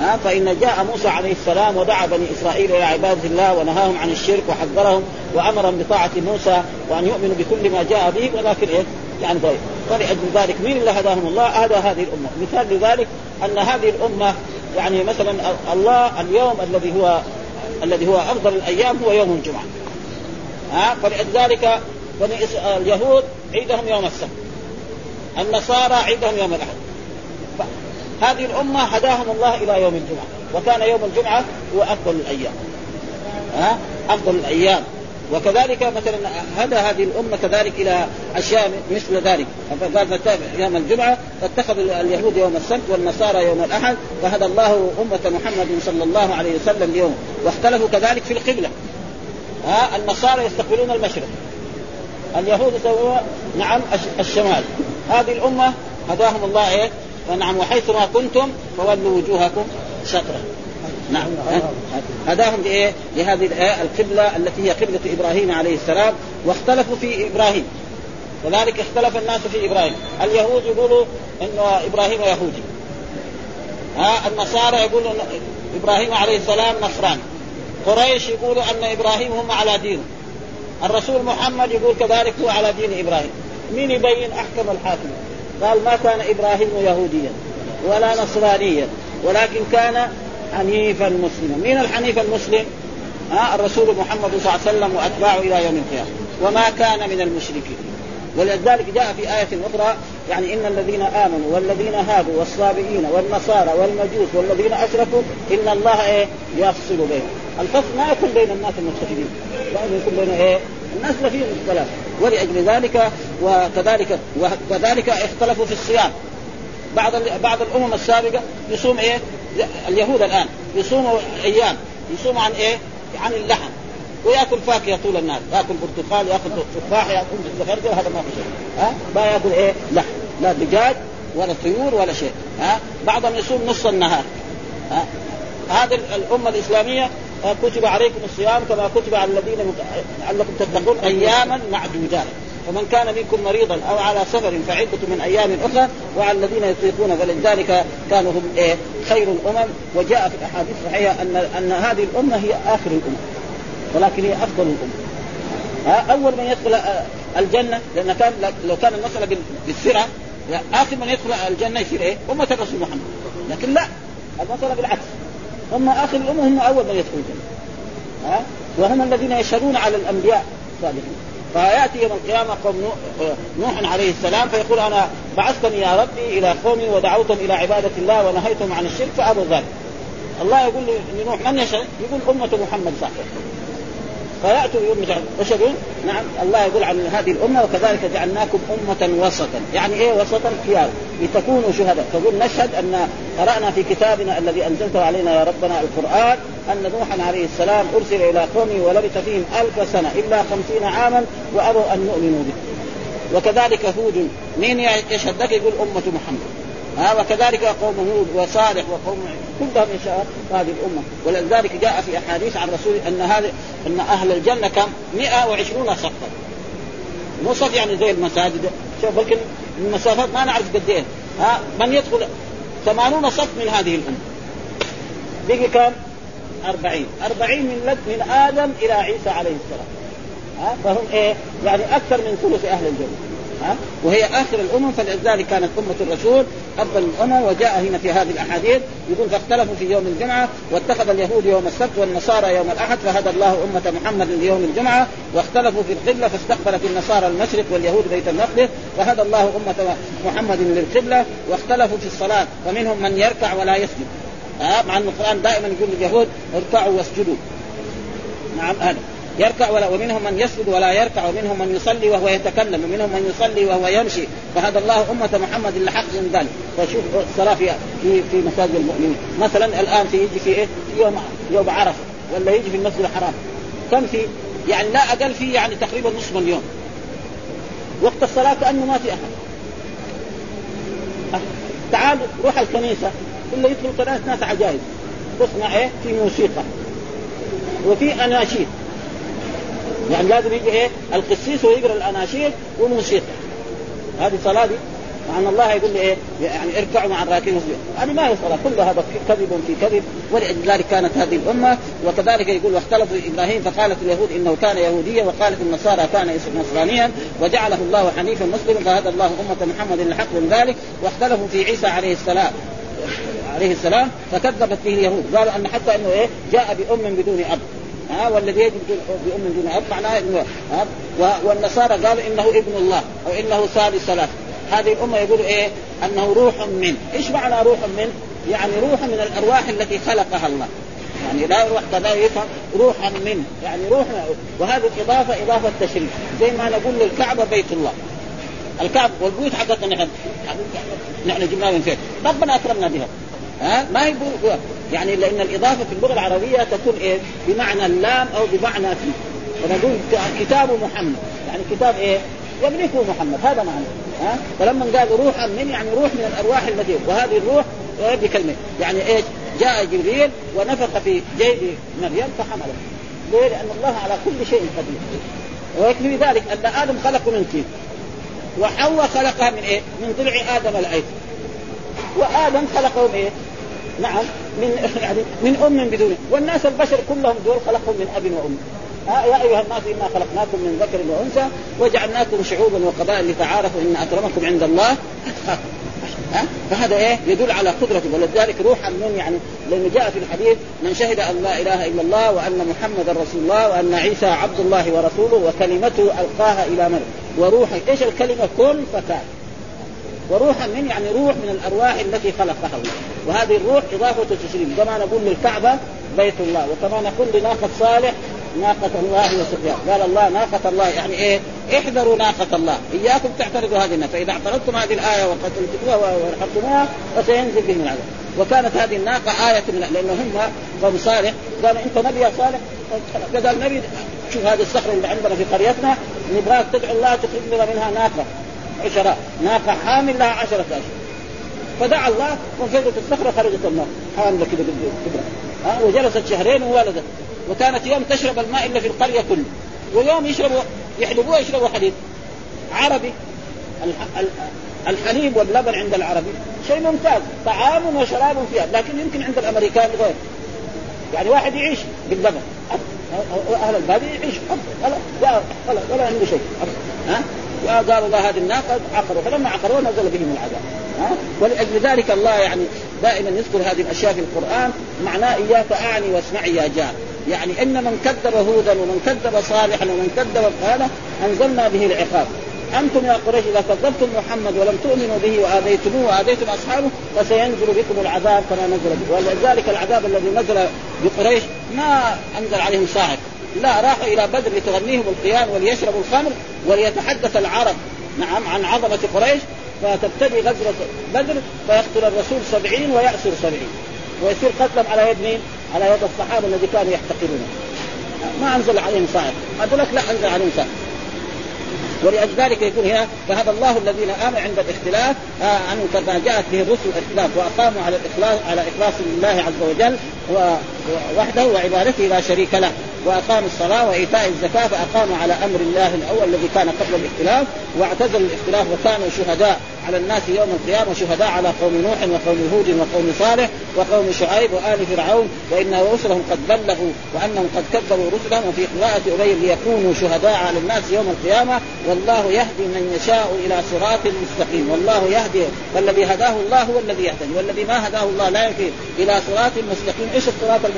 ها فإن جاء موسى عليه السلام ودعا بني إسرائيل إلى عبادة الله ونهاهم عن الشرك وحذرهم وأمرهم بطاعة موسى وأن يؤمنوا بكل ما جاء به ولكن إيه يعني ضيق فلأجل ذلك مين اللي هداهم؟ الله هذا هذه الأمة. مثال لذلك أن هذه الأمة يعني مثلا الله اليوم الذي هو الذي هو أفضل الأيام هو يوم الجمعة. ها فلذلك بني اليهود عيدهم يوم السبت. النصارى عيدهم يوم الأحد. هذه الأمة هداهم الله إلى يوم الجمعة وكان يوم الجمعة هو أفضل الأيام. ها؟ أفضل الأيام. وكذلك مثلا هدى هذه الأمة كذلك إلى أشياء مثل ذلك. فقال يوم الجمعة فاتخذوا اليهود يوم السبت والنصارى يوم الأحد فهدى الله أمة محمد صلى الله عليه وسلم اليوم. واختلفوا كذلك في القبلة. ها؟ النصارى يستقبلون المشرق. اليهود يسوون نعم الشمال. هذه الأمة هداهم الله إيه؟ ونعم وحيث ما كنتم فولوا وجوهكم شطره نعم هداهم لإيه؟ لهذه القبلة التي هي قبلة إبراهيم عليه السلام واختلفوا في إبراهيم وذلك اختلف الناس في إبراهيم، اليهود يقولوا ان إبراهيم يهودي. ها النصارى يقولوا إبراهيم عليه السلام نصراني. قريش يقولوا أن إبراهيم هم على دينه. الرسول محمد يقول كذلك هو على دين إبراهيم. مين يبين أحكم الحاكم؟ قال ما كان إبراهيم يهوديا ولا نصرانيا ولكن كان حنيفا مسلما. من الحنيف المسلم؟ ها الرسول محمد صلى الله عليه وسلم وأتباعه إلى يوم القيامة. وما كان من المشركين. ولذلك جاء في آية أخرى يعني إن الذين آمنوا والذين هادوا والصابئين والنصارى والمجوس والذين أشركوا إن الله إيه؟ يفصل بينهم. الفصل ما يكون بين الناس المتخذين. لازم يكون بين إيه؟ الناس فيهم اختلاف ولأجل ذلك وكذلك وكذلك اختلفوا في الصيام. بعض بعض الأمم السابقة يصوم إيه؟ اليهود الآن يصوموا أيام. يصوموا عن إيه؟ عن اللحم. ويأكل فاكهة طول النهار. يأكل برتقال يأكل تفاح يأكل زفردة هذا ما في شيء. ها؟ ما يأكل إيه؟ لحم. لا دجاج ولا طيور ولا شيء. ها؟ بعضهم يصوم نص النهار. ها؟ هذه الأمة الإسلامية كتب عليكم الصيام كما كتب على الذين لعلكم تتقون أياما معدودات. ومن كان منكم مريضا أو على سفر فعدة من أيام أخرى وعلى الذين يطيقون فلذلك كانوا هم إيه خير الأمم. وجاء في الأحاديث الصحيحة أن أن هذه الأمة هي آخر الأمم ولكن هي أفضل الأمم. أول من يدخل الجنة لأن كان لو كان المسألة بالسرعة آخر من يدخل الجنة يصير إيه؟ أمة الرسول محمد. لكن لا المسألة بالعكس. هم آخر الأمة هم أول من يدخل الجنة ها وهم الذين يشهدون على الأنبياء الصالحين فيأتي يوم القيامة قوم نوح عليه السلام فيقول أنا بعثتني يا ربي إلى قومي ودعوتهم إلى عبادة الله ونهيتهم عن الشرك فأبوا ذلك. الله يقول لنوح من يشهد؟ يقول أمة محمد صح. فياتوا يوم يشهدون نعم الله يقول عن هذه الأمة وكذلك جعلناكم أمة وسطا، يعني إيه وسطا؟ خيار لتكونوا شهداء، تقول نشهد أن قرأنا في كتابنا الذي أنزلته علينا يا ربنا القرآن أن نوحا عليه السلام أرسل إلى قومه ولبث فيهم ألف سنة إلا خمسين عاما وأبوا أن يؤمنوا به. وكذلك هود مين يشهد لك يقول أمة محمد. ها وكذلك قوم هود وصالح وقوم كلهم يشاء هذه الأمة. ولذلك جاء في أحاديث عن رسول أن هذه أن أهل الجنة كم؟ 120 صفا مو صف يعني زي المساجد. شوف بلكن المسافات ما نعرف قد إيه. ها؟ من يدخل 80 صف من هذه الأمة. بقي كم؟ 40 40 من لد من آدم إلى عيسى عليه السلام. ها؟ فهم إيه؟ يعني أكثر من ثلث أهل الجنة. ها؟ وهي آخر الأمم فلذلك كانت أمة الرسول افضل الامم وجاء هنا في هذه الأحاديث يقول فاختلفوا في يوم الجمعة واتخذ اليهود يوم السبت والنصارى يوم الأحد فهدى الله أمة محمد ليوم الجمعة واختلفوا في القبلة فاستقبلت النصارى المشرق واليهود بيت المقدس فهدى الله أمة محمد للقبلة واختلفوا في الصلاة فمنهم من يركع ولا يسجد. ها؟ مع أن القرآن دائما يقول لليهود اركعوا واسجدوا. نعم هذا. يركع ولا ومنهم من يسجد ولا يركع ومنهم من يصلي وهو يتكلم ومنهم من يصلي وهو يمشي. فهذا الله أمة محمد لحق من ذلك فشوف الصلاة في في في مساجد المؤمنين. مثلا الآن في يجي في إيه؟ في يوم يوم عرفة ولا يجي في المسجد الحرام. كم في؟ يعني لا أقل فيه يعني تقريبا نصف مليون. وقت الصلاة كأنه ما في أحد. تعال روح الكنيسة. إلا يدخل كنائس ناس عجائب. تصنع إيه؟ في موسيقى. وفي أناشيد. يعني لازم يجي إيه؟ القسيس ويقرأ الأناشيد وموسيقى هذه صلاة دي مع أن الله يقول لي إيه؟ يعني اركعوا مع الراكعين هذه ما هي صلاة كل هذا كذب في كذب ولذلك كانت هذه الأمة. وكذلك يقول واختلفوا إبراهيم فقالت اليهود إنه كان يهوديا وقالت النصارى كان نصرانيا. وجعله الله حنيفا مسلما فهدى الله أمة محمد للحق من ذلك. واختلفوا في عيسى عليه السلام. عليه السلام فكذبت به اليهود. قالوا أن حتى إنه إيه؟ جاء بأم بدون أب. ها والذي يجب بأم دون أب معناه إنه ها والنصارى قالوا إنه ابن الله أو إنه ثالث ثلاث. هذه الأمة يقولوا إيه؟ أنه روح من. إيش معنى روح من؟ يعني روح من الأرواح التي خلقها الله. يعني لا روح كذا يفهم روحا من. يعني روح وهذه الإضافة إضافة تشريف. زي ما نقول للكعبة بيت الله. الكعبة والبيوت حقتنا نحن. نحن جبناها من فين؟ ربنا أكرمنا بها. ها ما يقول يعني لأن الإضافة في اللغة العربية تكون إيه؟ بمعنى اللام أو بمعنى في فنقول كتاب محمد يعني كتاب إيه؟ يملكه محمد هذا معنى ها فلما قال روحا من يعني روح من الأرواح التي وهذه الروح بكلمه يعني إيش؟ جاء جبريل ونفخ في جيب مريم فحملت ليه؟ لأن الله على كل شيء قدير ويكفي ذلك أن آدم خلقه من طين وحواء خلقها من إيه؟ من ضلع آدم الايسر وآدم خلقهم إيه؟ نعم من يعني من أم بدون. والناس البشر كلهم دول خلقهم من أب وأم. يا أيها الناس إنا خلقناكم من ذكر وأنثى وجعلناكم شعوبا وقبائل لتعارفوا إن أكرمكم عند الله. ها فهذا إيه؟ يدل على قدرته ولذلك روحا من يعني لأنه جاء في الحديث من شهد أن لا إله إلا الله وأن محمدا رسول الله وأن عيسى عبد الله ورسوله وكلمته ألقاها إلى من وروح إيش الكلمة؟ كن فكان وروحا من يعني روح من الأرواح التي خلقها وهذه الروح إضافة تشريف كما نقول للكعبة بيت الله. وكما نقول لناقة صالح ناقة الله وسقياها قال الله ناقة الله. يعني إيه؟ احذروا ناقة الله. إياكم تعترضوا هذه الناقة فإذا اعترضتم هذه الآية وقتلتموها ورحمتموها فسينزل بهم العذاب. وكانت هذه الناقة آية من لأنه هم قوم صالح. قال أنت نبي يا صالح؟ قال النبي شوف هذه الصخرة اللي عندنا في قريتنا نبغاك تدعو الله تخرج لنا منها ناقة. عشراء ناقة حامل لها عشرة أشهر. فدعا الله وانفجرت الصخرة خرجت النار. حاملة كده كده ها وجلست شهرين وولدت. وكانت يوم تشرب الماء إلا في القرية كله. ويوم يشربوا يحلبوها يشربوا حليب. عربي الحليب واللبن عند العربي شيء ممتاز. طعام وشراب فيها لكن يمكن عند الأمريكان غير. يعني واحد يعيش باللبن. أهل البادية يعيش. ولا ولا عنده شيء. ها؟ وقالوا الله هذه الناقة عقروا. فلما عقروا نزل بهم العذاب. ها؟ ولأجل ذلك الله يعني دائما يذكر هذه الأشياء في القرآن. معناه إياك أعني واسمعي يا جار. يعني إن من كذب هودا ومن كذب صالحا ومن كذب هذا أنزلنا به العقاب. أنتم يا قريش إذا كذبتم محمد ولم تؤمنوا به وآذيتموه وآذيتم أصحابه فسينزل بكم العذاب كما نزل به. ولذلك العذاب الذي نزل بقريش ما أنزل عليهم صاعق. لا راحوا إلى بدر لتغنيهم القيان وليشربوا الخمر وليتحدث العرب نعم عن عظمة قريش. فتبتدي غزوة بدر فيقتل الرسول سبعين ويأسر سبعين. ويصير قتلهم على يد مين؟ على يد الصحابة الذي كانوا يحتقرونه. ما أنزل عليهم صاعق. هذول لا أنزل عليهم صاعق. ولأجل ذلك يكون هنا فهذا الله الذين امنوا عند الاختلاف. آه عنه كما جاءت به الرسل الاختلاف وأقاموا على الإخلاص على إخلاص لله عز وجل. وحده وعبادته لا شريك له واقاموا الصلاة وإيتاء الزكاة فأقاموا على أمر الله الأول الذي كان قبل الاختلاف واعتزلوا الاختلاف وكانوا شهداء على الناس يوم القيامة شهداء على قوم نوح وقوم هود وقوم صالح وقوم شعيب وآل فرعون وإن رسلهم قد بلغوا وأنهم قد كذبوا رسلهم وفي قراءة أبي ليكونوا شهداء على الناس يوم القيامة والله يهدي من يشاء إلى صراط مستقيم والله يهدي فالذي هداه الله هو الذي يهتدي والذي ما هداه الله لا يهدي إلى صراط مستقيم. إيش الصراط المستقيم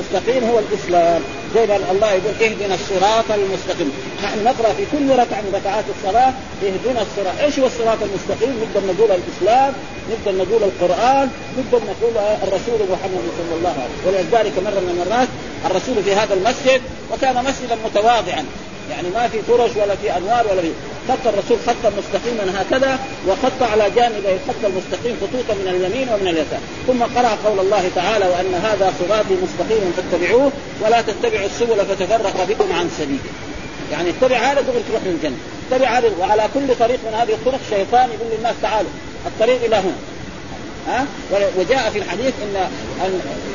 هو الإسلام. زي ما الله يقول اهدنا الصراط المستقيم. نحن نقرأ في كل ركعة من ركعات الصلاة اهدنا الصراط. إيش هو الصراط المستقيم؟ نقدر نقول الإسلام نقدر نقول القرآن نقدر نقول الرسول محمد صلى الله عليه وسلم. ولذلك مرة من المرات الرسول في هذا المسجد وكان مسجدا متواضعا. يعني ما في فرش ولا في أنوار ولا في خط الرسول خطا مستقيما هكذا وخط على جانبي الخط المستقيم خطوطا من اليمين ومن اليسار. ثم قرأ قول الله تعالى وأن هذا صراطي مستقيما فاتبعوه ولا تتبعوا السبل فتفرق بكم عن سبيله يعني اتبع هذا تقول تروح للجنة. اتبع هذا وعلى كل طريق من هذه الطرق شيطان يقول للناس تعالوا. الطريق إلى هنا ها؟ وجاء في الحديث إن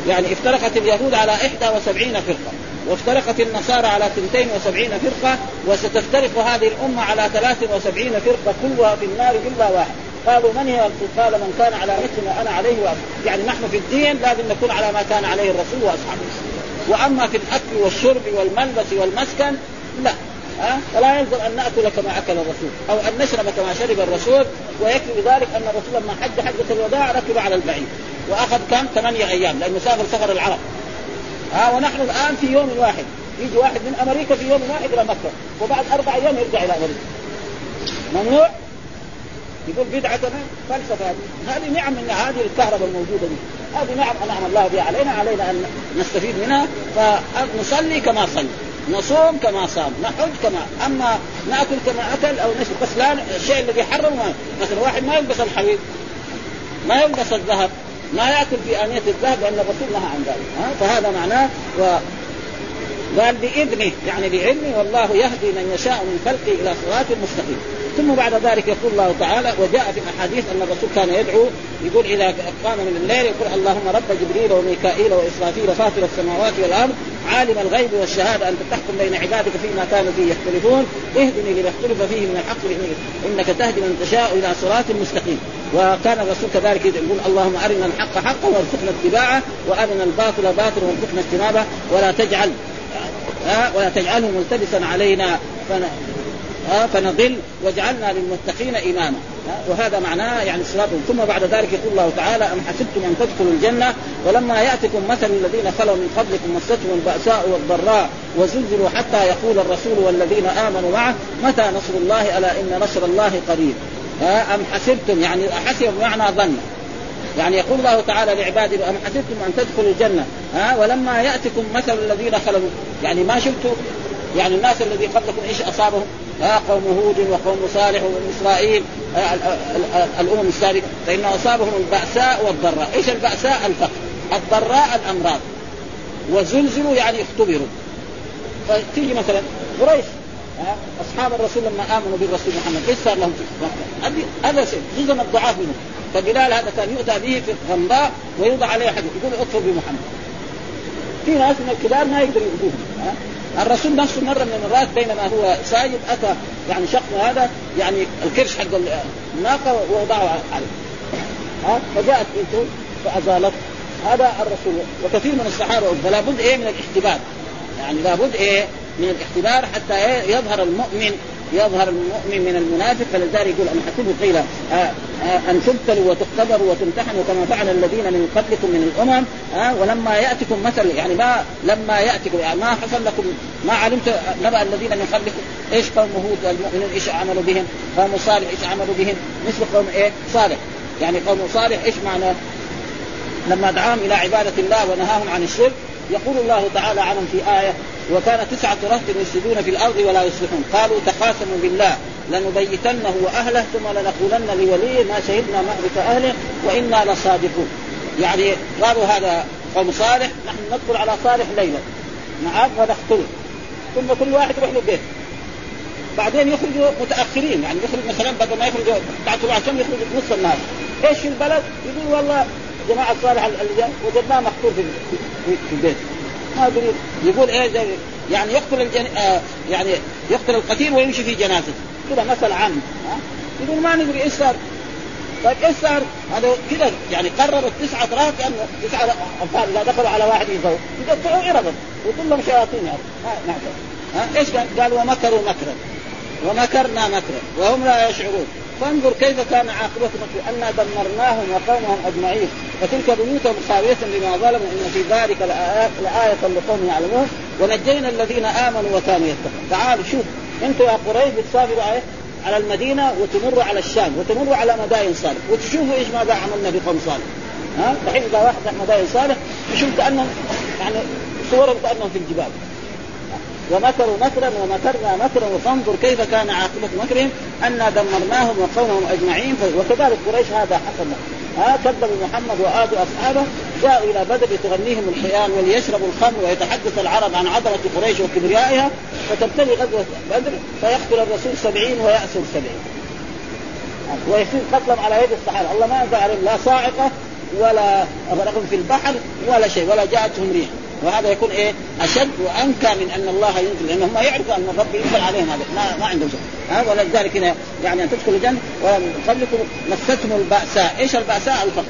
يعني افترقت اليهود على 71 فرقة. وافترقت النصارى على 72 فرقة وستفترق هذه الأمة على 73 فرقة كلها في النار إلا واحد. قالوا من هي؟ قال من كان على مثل ما أنا عليه واصحابي يعني نحن في الدين لازم نكون على ما كان عليه الرسول وأصحابه. وأما في الأكل والشرب والملبس والمسكن لا. ها؟ فلا يلزم أن نأكل كما أكل الرسول أو أن نشرب كما شرب الرسول ويكفي بذلك أن الرسول لما حج حجة الوداع ركب على البعير. وأخذ كم؟ ثمانية أيام لأنه سافر سفر العرب. ها ونحن الآن في يوم واحد. يجي واحد من أمريكا في يوم واحد إلى مكه وبعد أربع أيام يرجع إلى أمريكا. ممنوع؟ يقول بدعة فلسفة هذه. نعم من هذه الكهرباء الموجودة دي. هذه نعم أنعم الله بها علينا علينا أن نستفيد منها فنصلي كما صلي. نصوم كما صام نحج كما أما نأكل كما أكل أو نشرب بس لا الشيء الذي حرم مثلا واحد ما يلبس الحرير ما يلبس الذهب. ما يأكل في آنية الذهب لأن الرسول نهى عن ذلك ها؟ فهذا معناه و قال بإذنه يعني بعلمه والله يهدي من يشاء من خلقه إلى صراط مستقيم. ثم بعد ذلك يقول الله تعالى وجاء في الأحاديث أن الرسول كان يدعو يقول إذا قام من الليل يقول اللهم رب جبريل وميكائيل وإسرافيل فاطر السماوات والأرض عالم الغيب والشهادة أنت تحكم بين عبادك فيما كانوا فيه يختلفون اهدني لما اختلف فيه من الحق إنك تهدي من تشاء إلى صراط مستقيم. وكان الرسول كذلك يقول اللهم أرنا الحق حقا وارزقنا اتباعه وأرنا الباطل باطلا وارزقنا اجتنابه ولا تجعل ولا تجعله ملتبسا علينا فنضل واجعلنا للمتقين إماما. وهذا معناه يعني صراط ثم بعد ذلك يقول الله تعالى أم حسبتم أن تدخلوا الجنة؟ ولما يأتكم مثل الذين خلوا من قبلكم مستهم البأساء والضراء وزلزلوا حتى يقول الرسول والذين آمنوا معه متى نصر الله ألا إن نصر الله قريب؟ أم حسبتم؟ يعني حسب بمعنى ظن. يعني يقول الله تعالى لعباده أم حسبتم أن تدخلوا الجنة؟ ها ولما يأتكم مثل الذين خلوا يعني ما شفتوا؟ يعني الناس الذي قبلكم إيش أصابهم؟ ها قوم هود وقوم صالح وبني إسرائيل الأمم السابقة. فإنه أصابهم البأساء والضراء، إيش البأساء؟ الفقر، الضراء الأمراض. وزلزلوا يعني اختبروا. فتيجي مثلا قريش. أصحاب الرسول لما آمنوا بالرسول محمد إيش صار لهم؟ هذا جزء من الضعاف منهم. فبلال هذا كان يؤتى به في غمراء ويوضع عليه حديث يقول اكفر بمحمد. في ناس من الكبار ما يقدروا يؤذوهم الرسول نفسه مره من المرات بينما هو ساجد أتى يعني شخص هذا يعني الكرش حق الناقه ووضعه عليه. ها؟ فجاءت بنته فأزالته. هذا الرسول وكثير من الصحابة فلا بد إيه من الاختبار يعني لابد إيه من الاختبار حتى إيه يظهر المؤمن يظهر المؤمن من المنافق فلذلك يقول ان حسبوا قيل آه آه أن تبتلوا وتختبروا وتمتحنوا كما فعل الذين من قبلكم من الأمم آه ولما يأتكم مثل يعني ما لما يأتكم يعني ما حصل لكم ما علمت نبأ الذين من قبلكم إيش قوم هود المؤمنون إيش عملوا بهم قوم صالح إيش عملوا بهم مثل قوم إيه؟ صالح. يعني قوم صالح إيش معنى؟ لما دعاهم إلى عبادة الله ونهاهم عن الشرك يقول الله تعالى عنهم في آية وكان تسعة رهط يفسدون في الأرض ولا يصلحون. قالوا تقاسموا بالله لنبيتنه وأهله ثم لنقولن لوليه ما شهدنا مهلك أهله وإنا لصادقون. يعني قالوا هذا قوم صالح نحن ندخل على صالح ليلة نعم ونقتله ثم كل واحد يروح له بيت بعدين يخرجوا متأخرين يعني يخرج مثلا بدل ما يخرجوا بعد طلوع الشمس يخرج نص النهار. إيش في البلد؟ يقول والله جماعة صالح اللي وجدناه مقتول في البيت. ما أدري يقول إيه زي يعني يقتل الجن... آه يعني يقتل القتيل ويمشي في جنازته كذا مثل عام ها؟ يقول ما ندري إيش صار. طيب إيش صار؟ هذا كذا يعني قرروا التسعه راه كانه تسعة اطفال إذا دخلوا على واحد يزور. يقطعوا اربا وكلهم شياطين يعني. نعم. ها إيش قال؟ قال ومكروا مكرا. ومكرنا مكرا. وهم لا يشعرون. فانظر كيف كان عاقبتهم انا دمرناهم وقومهم أجمعين. وتلك بيوتهم خاوية بما ظلموا إن في ذلك لآية, لقوم يعلمون. ونجينا الذين آمنوا وكانوا يتقون. تعالوا شوف أنتم يا قريش بتسافروا عليه على المدينة وتمروا على الشام وتمروا على مدائن صالح. وتشوفوا إيش ماذا عملنا بقوم صالح. ها؟ دحين اذا واحد مدائن صالح. يشوف كانهم يعني صورهم كأنهم في الجبال. ومكروا مكرا ومكرنا مكرا. وفانظر كيف كان عاقبة مكرهم أنا دمرناهم وقومهم أجمعين. وكذلك قريش هذا حصل ها كذبوا محمد وآذوا أصحابه جاءوا إلى بدر لتغنيهم الحيان وليشربوا الخمر ويتحدث العرب عن عظمة قريش وكبريائها. فتبتلي غزوة بدر فيقتل الرسول سبعين ويأسر سبعين. ويصير قتلهم على يد الصحابة. الله ما أنزل عليهم لا صاعقة ولا رغم في البحر ولا شيء ولا جاءتهم ريح. وهذا يكون إيه أشد وأنكى من أن الله ينزل لأنهم ما يعرفوا أن الرب ينزل عليهم هذا ما, ما عندهم شيء ها ولذلك هنا يعني أن تدخلوا الجنة قبلكم مستهم البأساء، إيش البأساء؟ الفقر.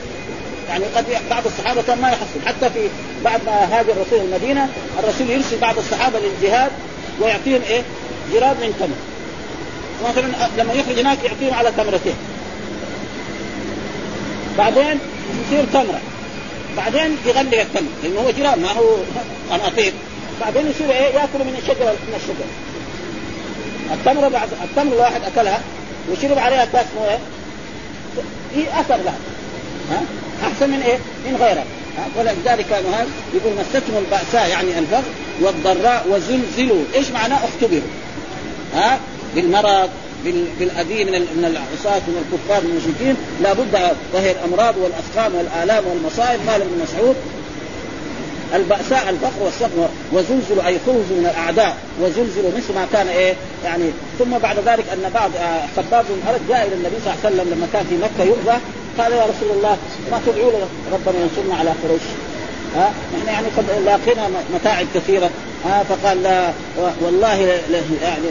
يعني قد بعض الصحابة كان ما يحصل حتى في بعد ما هاجر الرسول المدينة الرسول يرسل بعض الصحابة للجهاد ويعطيهم إيه؟ جراب من تمر. مثلا لما يخرج هناك يعطيهم على تمرتين. بعدين يصير تمرة بعدين يغلي التمر. لأنه هو جيران ما هو قناطير. بعدين يصير إيه؟ يأكل من الشجرة من الشجرة. التمره بعد التمر الواحد أكلها وشرب عليها كاس مويه في أثر لها. ها؟ أحسن من إيه؟ من غيرها. ولذلك كانوا هذا يقول مستهم البأساء يعني الفقر والضراء وزلزلوا، إيش معناه؟ اختبروا. ها؟ بالمرض بالاذى من من العصاة من الكفار من المشركين. لابد وهي الأمراض والاسقام والآلام والمصائب. قال ابن مسعود البأساء الفقر والسقم وزلزلوا أي خرجوا من الأعداء وزلزلوا مثل ما كان إيه يعني. ثم بعد ذلك أن بعض آه، خباب بن جاء إلى النبي صلى الله عليه وسلم لما كان في مكة يؤذى. قال يا رسول الله ما تدعو ربنا ينصرنا على قريش؟ ها؟ نحن يعني قد لاقينا متاعب كثيرة ها؟ فقال لا والله يعني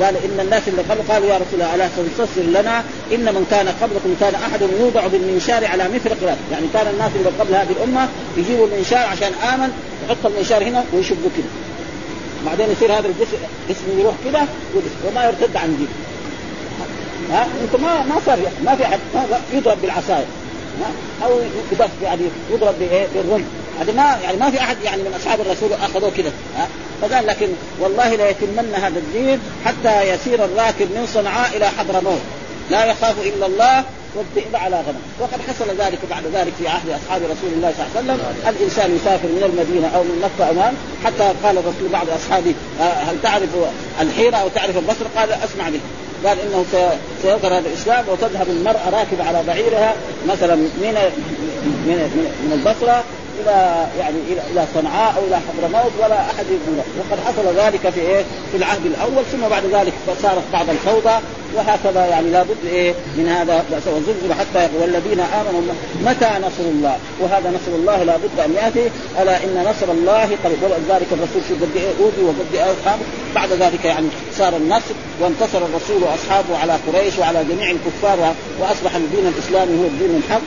قال إن الناس اللي قبل قالوا يا رسول الله ألا تنتصر لنا؟ إن من كان قبلكم كان أحد يوضع بالمنشار على مثل قلاب يعني كان الناس اللي قبل هذه الأمة يجيبوا المنشار عشان آمن يحط المنشار هنا ويشبوا كده. بعدين يصير هذا الجسم جسم يروح كده وما يرتد عن دين ها؟ أنت ما ما صار ما في احد يضرب بالعصاية أو يدف يعني يضرب بالرمح. هذه ما يعني ما في أحد يعني من أصحاب الرسول أخذوه كذا فقال لكن والله لا يتمن هذا الدين حتى يسير الراكب من صنعاء إلى حضرموت لا يخاف إلا الله والذئب على غنم. وقد حصل ذلك بعد ذلك في عهد أصحاب رسول الله صلى الله عليه وسلم. الإنسان يسافر من المدينة أو من مكه امام حتى قال الرسول بعض أصحابه آه، هل تعرف الحيرة أو تعرف البصر؟ قال أسمع به قال إنه سيظهر هذا الإسلام وتذهب المرأة راكبة على بعيرها مثلا من من من البصرة إلى يعني إلى صنعاء أو إلى حضرموت ولا أحد يقول وقد حصل ذلك في إيه؟ في العهد الأول ثم بعد ذلك صارت بعض الفوضى وهكذا يعني لابد إيه من هذا وزلزل حتى يقول والذين آمنوا متى نصر الله؟ وهذا نصر الله لابد أن يأتي. ألا إن نصر الله قريب ولذلك الرسول شو قد أوذي وقد بعد ذلك يعني صار النصر وانتصر الرسول وأصحابه على قريش وعلى جميع الكفار وأصبح الدين الإسلامي هو الدين الحق.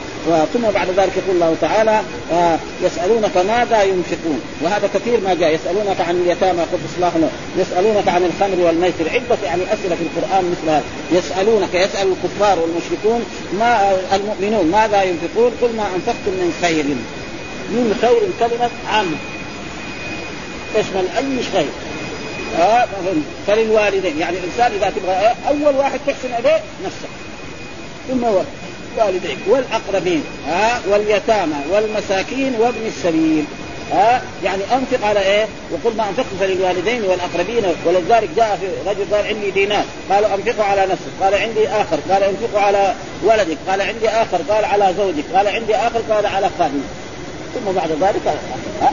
ثم بعد ذلك يقول الله تعالى آه، يسألونك ماذا ينفقون؟ وهذا كثير ما جاء. يسألونك عن اليتامى قل اصلاح يسألونك عن الخمر والميسر. عدة يعني أسئلة في القرآن مثل هذا يسألونك يسأل الكفار والمشركون ما المؤمنون ماذا ينفقون؟ قل ما أنفقتم من خير. من خير كلمة عامة. تشمل أي خير آه فللوالدين. يعني الإنسان إذا تبغى أول واحد تحسن إليه نفسك. ثم والديك والأقربين. آه واليتامى والمساكين وابن السبيل. ها؟ يعني أنفق على إيه؟ وقل ما أنفقت فللوالدين والأقربين. ولذلك جاء في رجل قال عندي دينار. قالوا أنفقه على نفسك. قال عندي آخر. قال أنفقه على ولدك. قال عندي آخر. قال على زوجك. قال عندي آخر. قال على خادمك. ثم بعد ذلك ها؟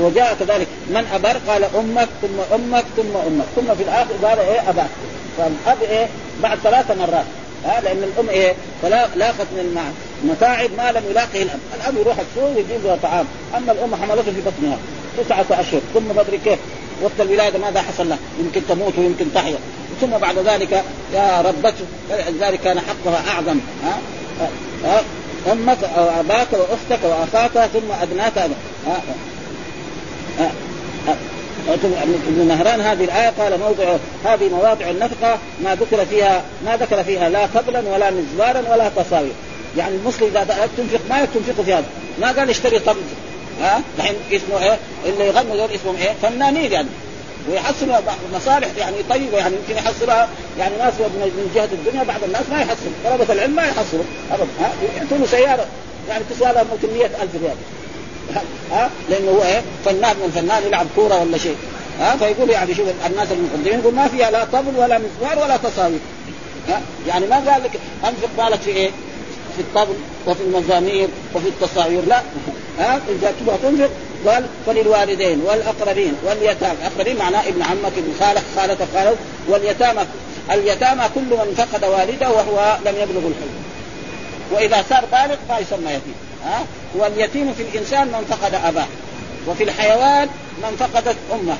وجاء كذلك. من أبر؟ قال أمك ثم أمك ثم أمك. ثم في الآخر قال إيه؟ أباك. فالأب إيه؟ بعد ثلاث مرات. ها؟ لأن الأم إيه؟ فلا لاقت من المتاعب ما لم يلاقه الأب، الأب يروح السوق يجيب له طعام، أما الأم حملته في بطنها. تسعة أشهر. ثم بدري كيف. وقت الولادة ماذا حصل له؟ يمكن تموت ويمكن تحيا. ثم بعد ذلك يا ربته ذلك كان حقها أعظم. ها, ها؟ أمك أو أباك وأختك وأخاك ثم ادناك ها؟ ها؟ ها؟ ابن نهران هذه الآية قال موضع هذه مواضع النفقة ما ذكر فيها ما ذكر فيها لا قبلا ولا مزبارا ولا تصاوير. يعني المسلم إذا تنفق ما تنفق في هذا. ما قال اشتري طبل ها؟ الحين اسمه إيه؟ اللي يغنوا دول اسمهم إيه؟ فنانين يعني. ويحصلوا مصالح يعني طيبة يعني يمكن يحصلها يعني ناس من جهة الدنيا بعض الناس ما يحصلوا. طلبة العلم ما يحصلوا. ابدا. ها؟ يعطونه سيارة. يعني تسوى لها ممكن 100000 ريال. ها؟ لأنه هو إيه؟ فنان من فنان يلعب كورة ولا شيء. ها؟ فيقول يعني شوف الناس المقدمين يقول ما فيها لا طبل ولا مزمار ولا تصاوير. ها؟ يعني ما قال لك أنفق بالك في إيه؟ في الطبل وفي المزامير وفي التصاوير لا. ها؟ إذا تبغى تنفق قال فللوالدين والأقربين واليتامى. الاقربين معناه ابن عمك ابن خالك خالتك خالد واليتامى. اليتامى كل من فقد والده وهو لم يبلغ الحلم. وإذا صار بالغ ما يسمى يتيم. ها؟ واليتيم في الإنسان من فقد أباه. وفي الحيوان من فقدت أمه.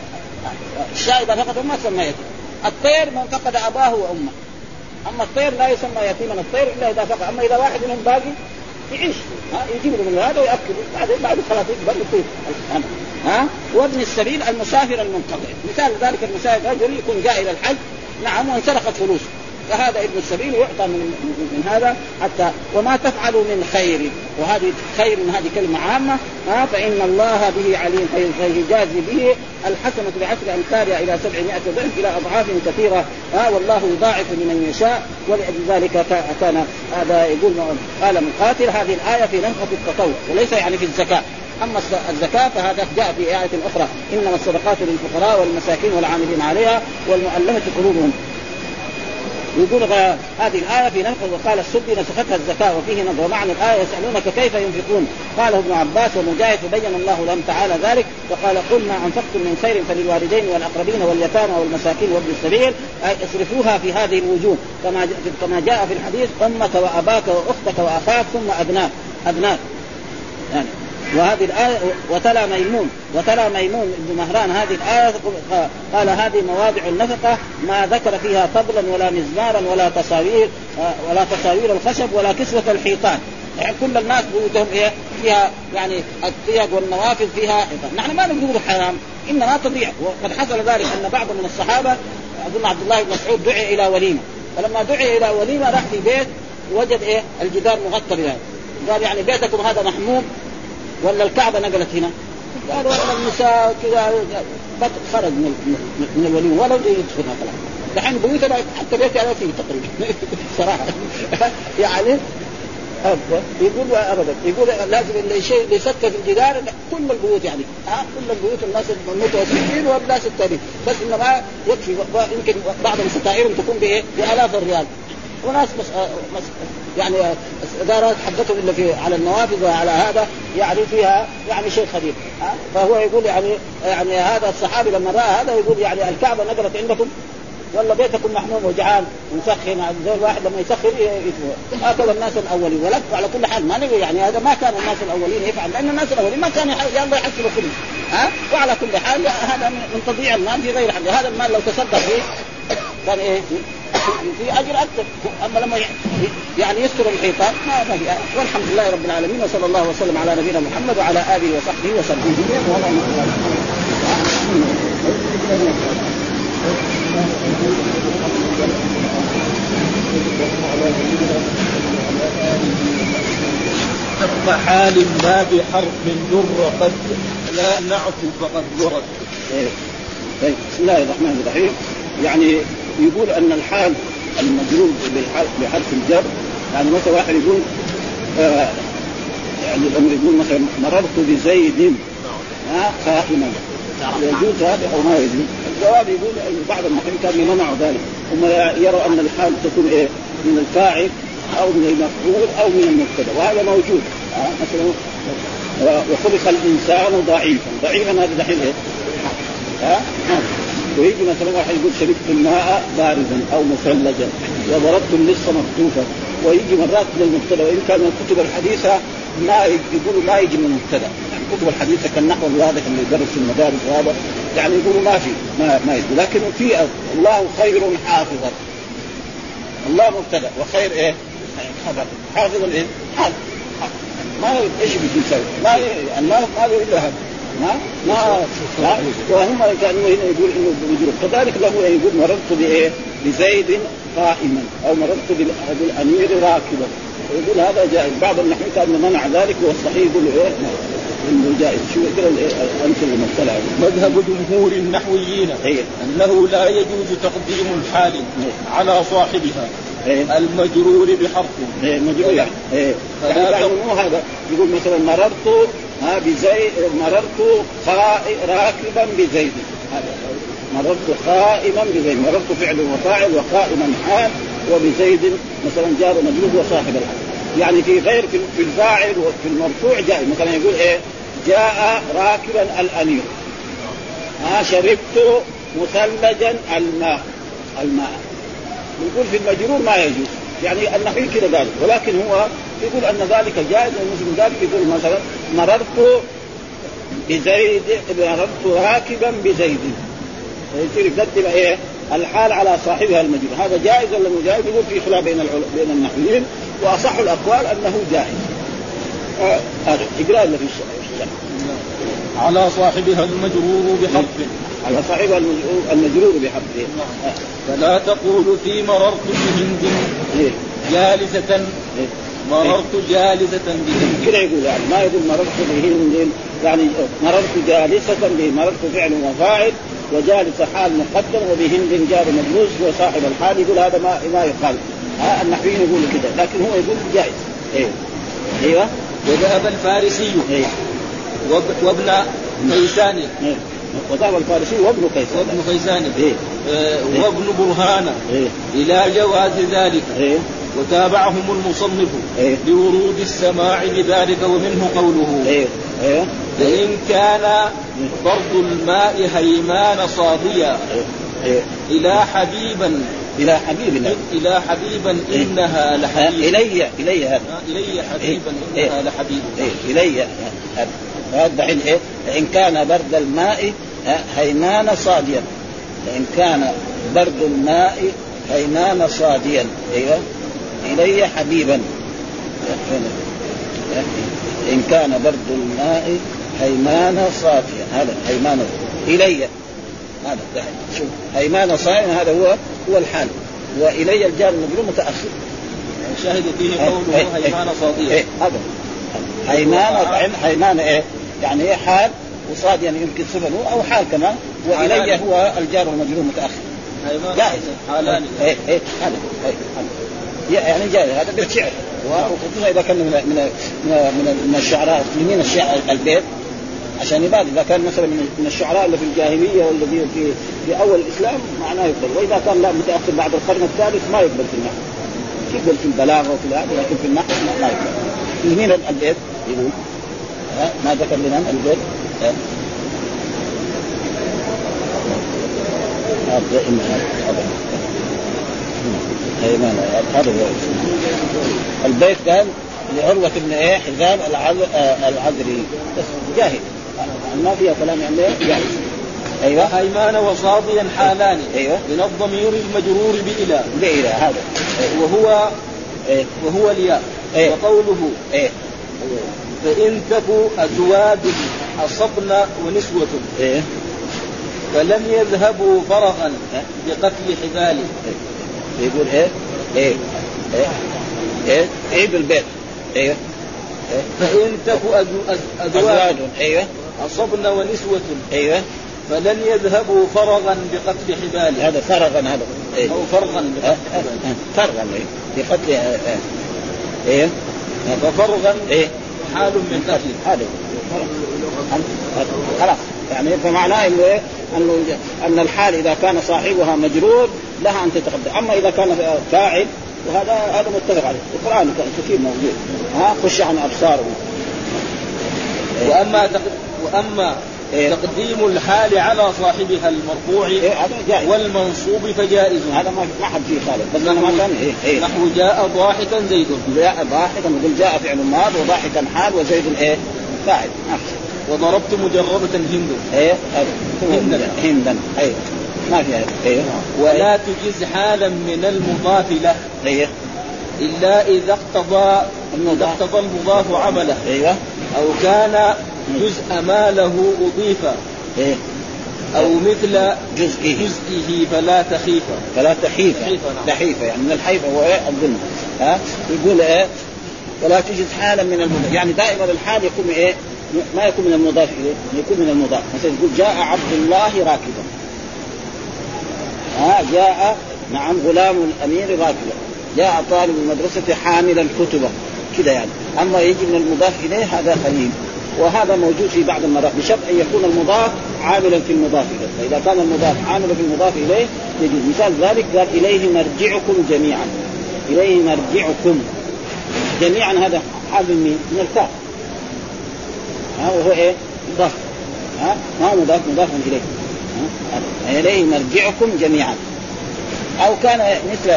الشاة اذا فقد أمه سمى يتيم. الطير من فقد أباه وأمه. أما الطير لا يسمى يتيما الطير إلا إذا فقد أما إذا واحد منهم باقي يعيش. ها يجيب له من هذا وياكل بعدين بعد خلاص يكبر يطير ها؟ وابن السبيل المسافر المنقطع. مثال ذلك المسافر رجل يكون جاء إلى الحج نعم وانسرقت فلوسه. فهذا ابن السبيل يعطى من, من هذا حتى وما تفعلوا من خير. وهذه خير من هذه كلمة عامة ها فإن الله به عليم فيجازي به الحسنة بعشر أمثالها إلى سبعمائة ضعف إلى أضعاف كثيرة ها والله يضاعف لمن يشاء. ولذلك كان هذا يقول قال مقاتل هذه الآية في نفقة التطوع وليس يعني في الزكاة. أما الزكاة فهذا جاء في آية أخرى إنما الصدقات للفقراء والمساكين والعاملين عليها والمؤلفة قلوبهم. يقول هذه الآية في نفخ وقال السدي نسختها الزكاة وفيه نظر. ومعنى الآية يسألونك كيف ينفقون؟ قاله ابن عباس ومجاهد فبين الله لهم تعالى ذلك وقال قل ما أنفقتم من خير فللوالدين والأقربين واليتامى والمساكين وابن السبيل. أي اصرفوها في هذه الوجوه. كما كما جاء في الحديث أمك وأباك وأختك وأخاك ثم أبناك أبناك يعني وهذه الآية وتلا ميمون وتلا ميمون ابن مهران هذه الآية قال هذه مواضع النفقة ما ذكر فيها طبلا ولا مزمارا ولا تصاوير ولا تصاوير الخشب ولا كسوة الحيطان. يعني كل الناس بيوتهم إيه فيها يعني الثياب والنوافذ فيها حيطان. نحن ما نقول حرام إنما تضيع. وقد حصل ذلك أن بعض من الصحابة اظن عبد الله بن مسعود دعي إلى وليمة. فلما دعي إلى وليمة راح في بيت وجد إيه؟ الجدار مغطى بهذا قال يعني بيتكم هذا محموم ولا الكعبة نقلت هنا؟ قال والله النساء كذا خرج من من الولي ولو يدخلها خلاص دحين بيوتنا حتى بيتي أنا فيه تقريبا. صراحة. يعني يقول ابدا يقول لازم الشيء اللي سكت الجدار كل البيوت يعني. ها كل البيوت الناس المتوسطين والناس الثانيين بس انما يكفي يمكن بعض الستائر تكون بإيه؟ بآلاف الريال. وناس بس, بس يعني دارت حدثهم الا في على النوافذ وعلى هذا يعني فيها يعني شيء خبيث ها؟ فهو يقول يعني يعني هذا الصحابي لما رأى هذا يقول يعني الكعبة نقلت عندكم؟ ولا بيتكم محموم وجعان ومسخن زي الواحد لما يسخن هكذا الناس الأولين. ولك على كل حال ما نقول يعني هذا ما كان الناس الأولين يفعل. لأن الناس الأولين ما كانوا يلا يحصلوا كله ها؟ وعلى كل حال هذا من تضييع المال في غير حق. هذا المال لو تصدق فيه كان إيه؟ في أجر أكثر. أما لما يعني يستر الحيطان ما ما في والحمد لله رب العالمين وصلى الله وسلم على نبينا محمد وعلى آله وصحبه وسلم. حال ما بحرف جر قد لا نعفو فقد ورد. بسم الله الرحمن الرحيم. يعني يقول أن الحال المجرور بحرف الجر يعني مثلا واحد يقول آه يعني لما يقول مثلا مررت بزيد ها قائما يجوز هذا أو ما يجوز؟ الجواب يقول بعض المحكمين كانوا يمنعوا ذلك. هم يروا أن الحال تكون إيه؟ من الفاعل أو من المفعول أو من المبتدأ وهذا موجود. آه مثلا وخلق الإنسان ضعيفا. ضعيفا هذا دحين إيه؟ ها؟ ويجي مثلا واحد يقول شربت الماء باردا أو مثلجا وضربت النصف مكتوفا ويجي مرات من المبتدا وإن كان من الكتب الحديثه ما يقولوا ما يجي من المبتدأ. يعني الكتب الحديثه كالنحو هذا اللي يدرس في المدارس وهذا يعني يقولوا ما في ما, ما يجي. لكن في الله خير حافظا. الله مبتدأ. وخير إيه؟ خبر حافظا إيه؟ حافظ. ما إيش بيجي يسوي؟ ما يعني ما ما إلا هذا. ما ما وهم كانوا هنا يقول إنه بجروب كذلك له يقول مررت بإيه؟ بزيد قائما أو مررت بالأمير راكبا يقول هذا جائز. بعض النحويين كان منع ذلك والصحيح يقول إيه؟ إنه جائز. شو يقرا الامثله المساله مذهب جمهور النحويين إيه. أنه لا يجوز تقديم الحال إيه. على صاحبها. إيه. المجرور بحرف إيه مجرور. يعني إيه. فلا يعني هذا يقول مثلا مررت ها بزيد مررت راكبا بزيد. مررت قائما بزيد. مررت فعل وفاعل وقائما حال وبزيد مثلا جار مجرور وصاحب الحال. يعني في غير في الفاعل وفي المرفوع جاء. مثلا يقول إيه؟ جاء راكبا الأمير. ها شربت مثلجا الماء. الماء. يقول في المجرور ما يجوز. يعني النحوي كذا قال ولكن هو يقول أن ذلك جائز ومثل ذلك يقول مثلا مررت بزيد مررت راكبا بزيد. يصير يقدم إيه؟ الحال على صاحبها المجرور هذا جائز ولا مو جائز؟ يقول في خلاف بين العل... بين النحويين وأصح الأقوال أنه جائز. آه، هذا إقرأ اللي في الشرع على صاحبها المجرور بحرف على صاحبها المجرور, آه. فلا تقول في مررت بهند. إيه. جالسة. إيه. مررت جالسة بهند. كده يقول يعني ما يقول مررت بهند. يعني مررت جالسة به. مررت فعل وفاعل. وجالس حال مقدم وبهند جار مجلوس وصاحب الحال. يقول هذا ما ما يقال. ها النحويين يقولوا كده. لكن هو يقول جائز. إيه. أيوه. وذهب الفارسي. إيه. واب- وابن كيسان إيه. وذهب الفارسي وابن قيس وابن كيسان إيه. آه، وابن برهان. إيه. إلى جواز ذلك. إيه. وتابعهم المصنف إيه. لورود السماع بذلك ومنه قوله إيه. إيه. فإن كان برد الماء هيمان صاديا إيه. إلى حبيبا. إلى حبيب الله إلى حبيبا إيه. إنها لحبيب. الي إلي هذا. إلي حبيبا إيه. إنها لحبيب. إيه. إلي هذا. دحين إيه؟ إن كان برد الماء هيمان صاديا. إن كان برد الماء هيمان صاديا. أيوه. إلي حبيبا. إن كان برد الماء هيمان صافيا هذا هيمان إلي. هذا. دحين شوف هيمان صافيا هذا هو هو الحال. وإلي الجار المجرور متأخر. شاهد فيه إيه، قوله إيه، هيمان صاديا. إيه هذا. هيمان هيمان إيه؟ يعني إيه حال وصاد يعني يمكن صفه أو حال كمان وإلي. هو الجار والمجرور متأخر. جائز. حالان. إيه إيه هذا إيه، هذا. يعني جائز هذا بالشعر وخصوصا إذا كان من من من, من الشعراء من الشعر البيت عشان يبان إذا كان مثلا من الشعراء اللي في الجاهلية والذي في في أول الإسلام معناه يقبل. وإذا كان لا متأخر بعد القرن الثالث ما يقبل في النحو يقبل في البلاغة وفي هذا لكن في النحو ما يقبل. في مين البيت يقول ما ذكر لنا البيت. البيت قال لعروة بن إيه؟ حزام العذري بس جاهل. ما فيها كلام يعني جاهل. أيوه. ايمان وصاضيا حالان. أيوه. من الضمير المجرور بإلى بإلى هذا. وهو إيه؟ وهو الياء. إيه؟ وقوله إيه؟ فإن تكو أزواج أصبن ونسوة إيه؟ فلم يذهبوا فرغا بقتل حباله يقول إيه؟ إيه؟ إيه؟ إيه؟ إيه بالبيت أيوه إيه؟ فإن تك أزواج أيوه أصبن ونسوة أيوه فلن يذهبوا فرغا بقتل حباله هذا فرغا هذا إيه؟ أو فرغا بقتل فرغا إيه؟ بقتل إيه ففرغا إيه حال من قتل. هذا خلاص. يعني فمعناه إنه إيه؟ انه أن الحال إذا كان صاحبها مجرور لها أن تتقدم، أما إذا كان فاعل وهذا هذا متفق عليه، القرآن كثير موجود. ها؟ خش عن أبصارهم. وأما وأما؟ تقديم الحال على صاحبها المرفوع إيه والمنصوب فجائز. هذا ما حد فيه خالد بس أنا ما كان إيه؟ إيه؟ نحو جاء ضاحكا زيد. جاء ضاحكا نقول جاء فعل ماض وضاحكا حال وزيد إيه؟ فاعل وضربت مجربة هند. إيه هندا هندا أيوه ما في أيوه ولا تجز حالا من المضاف له. أيوه إلا إذا اقتضى اذا اقتضى المضاف عمله. إيوه. أو كان جزء ما له أضيف. إيه. أو مثل جزئه. جزئه فلا تخيف. فلا تحيف تحيف يعني من الحيف هو إيه؟ الظلم. ها؟ يقول إيه؟ ولا تجد حالا من المضاف يعني دائما الحال يكون إيه؟ ما يكون من المضاف إليه يكون من المضاف. مثلا يقول جاء عبد الله راكبا. ها؟ جاء نعم غلام الأمير راكبا. جاء طالب المدرسة حاملا كتبا. كذا يعني. أما يجي من المضاف إليه هذا قليل. وهذا موجود في بعض المرات بشرط أن يكون المضاف عاملا في المضاف إليه. فإذا كان المضاف عاملا في المضاف إليه يجوز. مثال ذلك قال إليه مرجعكم جميعا. إليه مرجعكم. جميعا هذا حال من من الكاف ها وهو إيه؟ مضاف. ها ما هو مضاف؟ مضاف إليه. إليه مرجعكم جميعا. أو كان مثل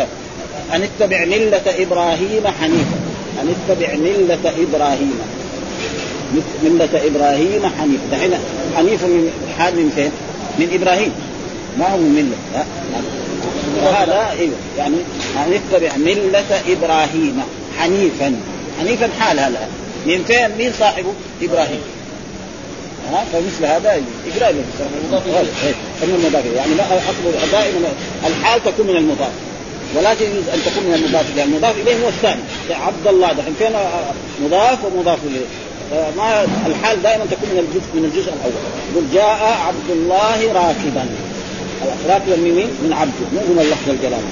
أن اتبع ملة إبراهيم حنيفا. أن اتبع ملة إبراهيم. ملة إبراهيم حنيف دحين حنيف من حال من فين؟ من إبراهيم. ما هو من ملة. وهذا أيوه يعني نتبع ملة إبراهيم حنيفا. حنيفا حال هذا. من فين؟ مين صاحبه؟ إبراهيم. ها؟ فمثل هذا اقرا له المضاف. يعني لا اصل دائما الحال تكون من المضاف. ولا تجوز أن تكون من المضاف. لأن المضاف إليه هو الثاني. عبد الله دحين. فين مضاف ومضاف إليه؟ ما الحال دائما تكون من الجزء من الجزء الأول. يقول جاء عبد الله راكبا. راكبا من مين؟ من عبده مو من اللفظ الجلال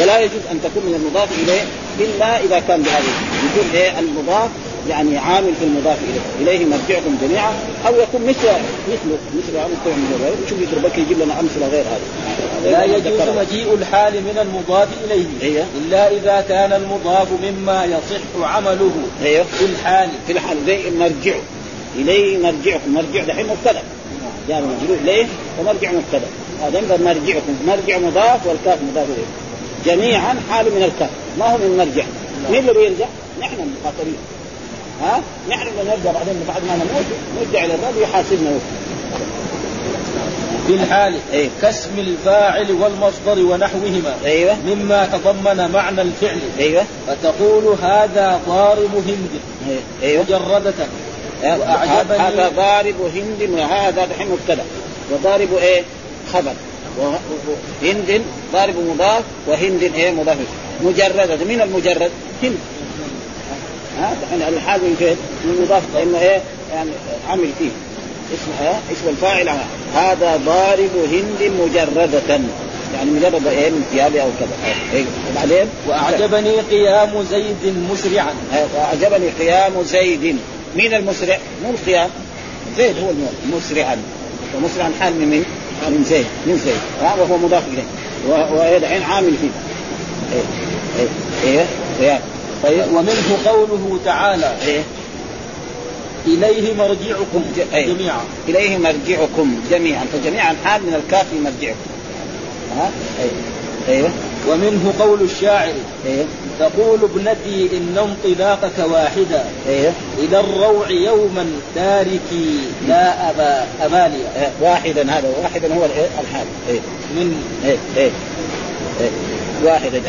ولا يجوز أن تكون من المضاف إليه إلا إذا كان بهذه يكون إيه المضاف؟ يعني عامل في المضاف إليه. إليه مرجعكم جميعا. أو يكون مثل مثله مثل مثل من غير شوف يضربك يجيب لنا أمثلة غير هذه. لا يجوز مجيء الحال من المضاف إليه. إيه؟ إلا إذا كان المضاف مما يصح عمله. إيه؟ في الحال. في الحال. زي مرجع. إليه مرجعكم. مرجع دحين مبتدأ. يعني مجرور إليه ومرجع مبتدأ. هذا مرجعكم. مرجع مضاف والكاف مضاف إليه. جميعا حال من الكاف. ما هو من مرجع. مين اللي بيرجع؟ نحن المخاطبين. ها؟ نحن نرجع بعدين بعد ما نموت نرجع إلى الرب يحاسبنا. في الحال إيه؟ كاسم الفاعل والمصدر ونحوهما أيوه. مما تضمن معنى الفعل. أيوه. فتقول هذا ضارب هند. أيوه. مجردة. وأعجبني هذا ضارب هند وهذا دحين مبتدأ. وضارب إيه؟ خبر. هند ضارب مضاف وهند إيه؟ مضاف. مجردة. من المجرد؟ هند. ها يعني الحال من فين؟ من مضاف لأنه إيه؟ يعني عمل فيه. اسم اسم الفاعل هذا. ضارب هند مجردة. يعني مجرد إيه؟ من ثيابه أو كذا. إيه. وبعدين؟ واعجبني قيام زيد مسرعا. إيه، وأعجبني قيام زيد. مين المسرع؟ مو القيام. زيد هو مسرعا. ومسرعا حال من من؟ من زيد. من زيد. وهو مضاف إليه. ويدعين عامل فيه. إيه؟ إيه؟ إيه؟ طيب ومنه قوله تعالى إيه؟ إليه مرجعكم أيه. جميعا إليه مرجعكم جميعا فجميعا حال من الكاف مرجعكم ها أيه. أيوه ومنه قول الشاعر أيوه. تقول ابنتي إن انطلاقك واحدا أيوه. إلى الروع يوما تاركي لا أبا أبالي أيه. واحدا هذا واحدا هو الحال أيه. من أيه. أيه. أيه. واحدا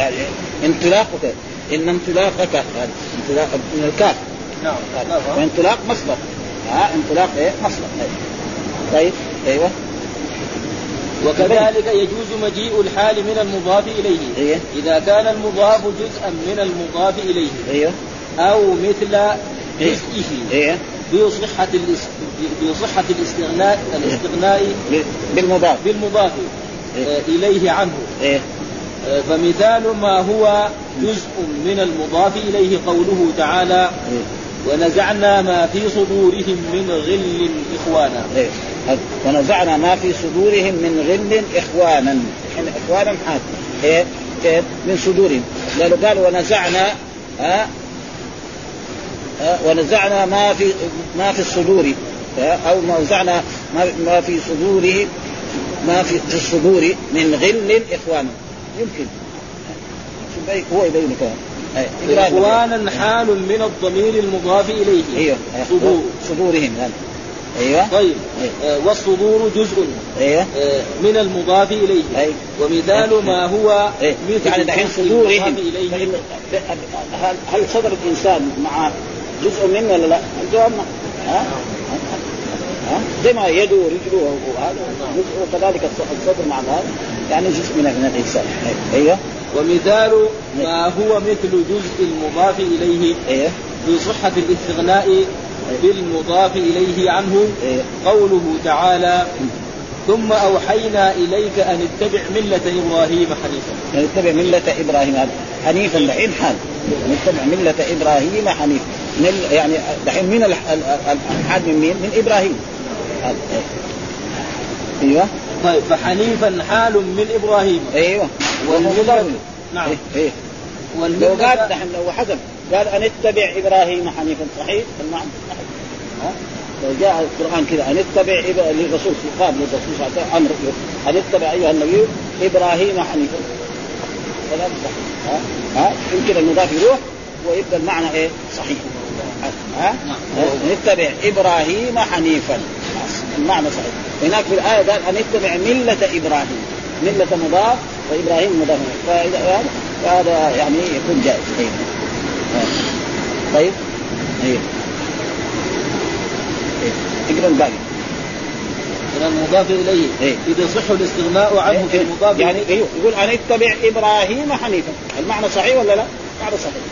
انطلاقك إن انطلاقك انطلاق من الكاف. نعم وانطلاق مصدر. ها انطلاق إيه؟ مصدر. طيب. أيوه. وكذلك يجوز مجيء الحال من المضاف إليه. إيه؟ إذا كان المضاف جزءا من المضاف إليه. أيوه. أو مثل إيه؟ جزئه. إيه. بصحة بصحة الاستغناء الاستغناء بالمضاف. بالمضاف إيه؟ آه، إليه عنه. إيه؟ آه، فمثال ما هو جزء من المضاف إليه قوله تعالى إيه؟ ونزعنا ما في صدورهم من غل إخوانا إيه؟ ونزعنا ما في صدورهم من غل إخوانا إخوانا حال إيه؟ إيه؟ من صدورهم لأنه قال ونزعنا ها أه؟ ونزعنا ما في ما في الصدور أو نزعنا ما في صدوره ما في الصدور من غل إخوانا يمكن. هو يبين كمان إخوانا حال من الضمير المضاف إليه. أيوه. صدور. صدورهم يعني. أيوه. طيب. أيوه. آه والصدور جزء. أيوه. آه من المضاف إليه. أيوه. ومثال. ما هو أيوه. مثل يعني دحين صدورهم. هل هل صدر الإنسان مع جزء منه ولا لا؟ الجواب ها؟ ها؟ زي ما يده ورجله وهذا وكذلك الصدر مع هذا. يعني جزء من من الانسان أيوه ومثال ما هو مثل جزء المضاف اليه أيوه بصحة الاستغناء بالمضاف اليه عنه إيه؟ قوله تعالى ثم اوحينا اليك ان اتبع مله إبراهيم حنيفا. يعني اتبع مله إبراهيم حنيفا دحين حال نتبع مله إبراهيم حنيفا من يعني دحين من الحال من مين؟ من إبراهيم أيوه طيب فحنيفا حال من إبراهيم. أيوه. والمضاف نعم؟ إيه؟ لو قال دحين لو حذف قال أن اتبع إبراهيم حنيفا. صحيح؟ المعنى لو جاء القرآن كذا أن اتبع للرسول قال للرسول صلى الله عليه وسلم أمر أن اتبع أيها النبي إبراهيم حنيفا. كلام صحيح. ها؟ ها؟ يمكن المضاف يروح ويبقى المعنى إيه؟ صحيح. ها؟ نتبع إبراهيم حنيفا. المعنى صحيح. هناك في الآية قال أن اتبع ملة إبراهيم. ملة مضاف وإبراهيم مضاف. فاذا فهذا يعني يكون جائز. طيب. طيب أيوه إقرأ الباقي. من المضاف إليه. إيه؟ إذا صح الاستغناء عنه إيه؟ في المضاف يعني يقول أن اتبع إبراهيم حنيفا. المعنى صحيح ولا لا؟ معنى صحيح.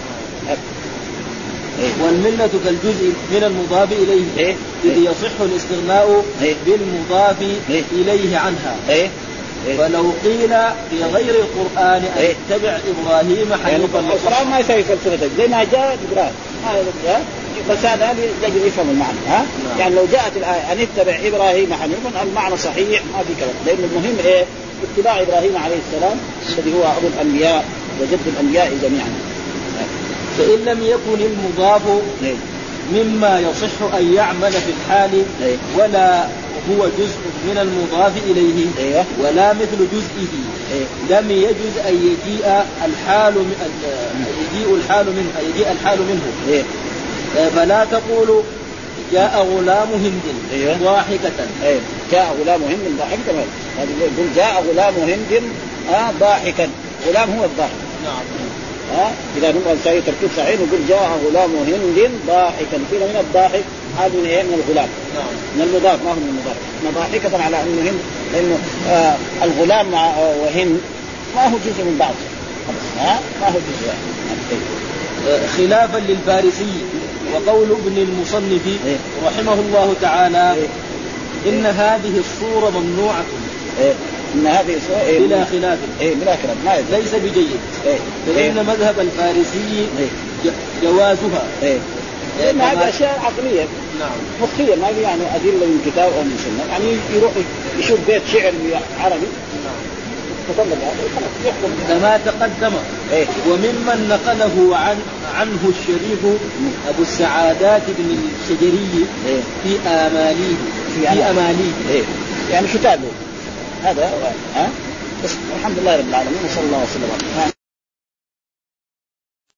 إيه؟ والملة كالجزء من المضاف إليه إيه؟ إذ يصح الاستغناء إيه؟ بالمضاف إيه؟ إليه عنها إيه؟ إيه؟ فلو قيل في غير القرآن أن إيه؟ اتبع إبراهيم يعني حنيفا القرآن ما يسوي فلسفتك زي ما جاء إبراهيم بس هذا يجب يفهم المعنى ها نعم. يعني لو جاءت الآية أن اتبع إبراهيم حنيفا المعنى صحيح ما في كلام لأن المهم إيه اتباع إبراهيم عليه السلام الذي هو أبو الأنبياء وجد الأنبياء جميعا فإن لم يكن المضاف إيه؟ مما يصح أن يعمل في الحال إيه؟ ولا هو جزء من المضاف إليه أيوه ولا مثل جزئه إيه؟ لم يجوز أن يجيء الحال يجيء الحال منه يجيء الحال منه إيه؟ فلا تقول جاء غلام هند؟ ضاحكة؟ جاء غلام هند ضاحكا هذا يقول جاء غلام هند آه ضاحكا غلام هو الضاحك نعم ها؟ إذا نبغى نسوي تركيب صحيح نقول جاء غلام هند ضاحكا. قيل من الضاحك؟ هذا من إيه؟ من الغلام. نعم. من المضاف ما هو من المضاف. ضاحكة على أنه هند لأنه آه الغلام مع آه وهند ما هو جزء من بعض. ها؟ ما هو جزء. خلافا للفارسي وقول ابن المصنف إيه؟ رحمه الله تعالى إيه؟ إن هذه الصورة ممنوعة. إيه؟ إن هذه إيه بلا خلاف. إيه بلا خلاف. ما يجوز ليس بجيد. إيه فإن إيه. مذهب الفارسي إيه. جوازها. إيه. لأن هذه أشياء عقلية. نعم. مخيه ما في يعني أدلة من كتاب أو من سنة. يعني يروح يشوف بيت شعر عربي. تطلب كما تقدم. إيه. وممن نقله عن عنه الشريف أبو السعادات بن الشجري إيه. في اماليه في في آماليه. يعني كتابه هذا ها؟ الحمد لله رب العالمين وصلى الله وسلم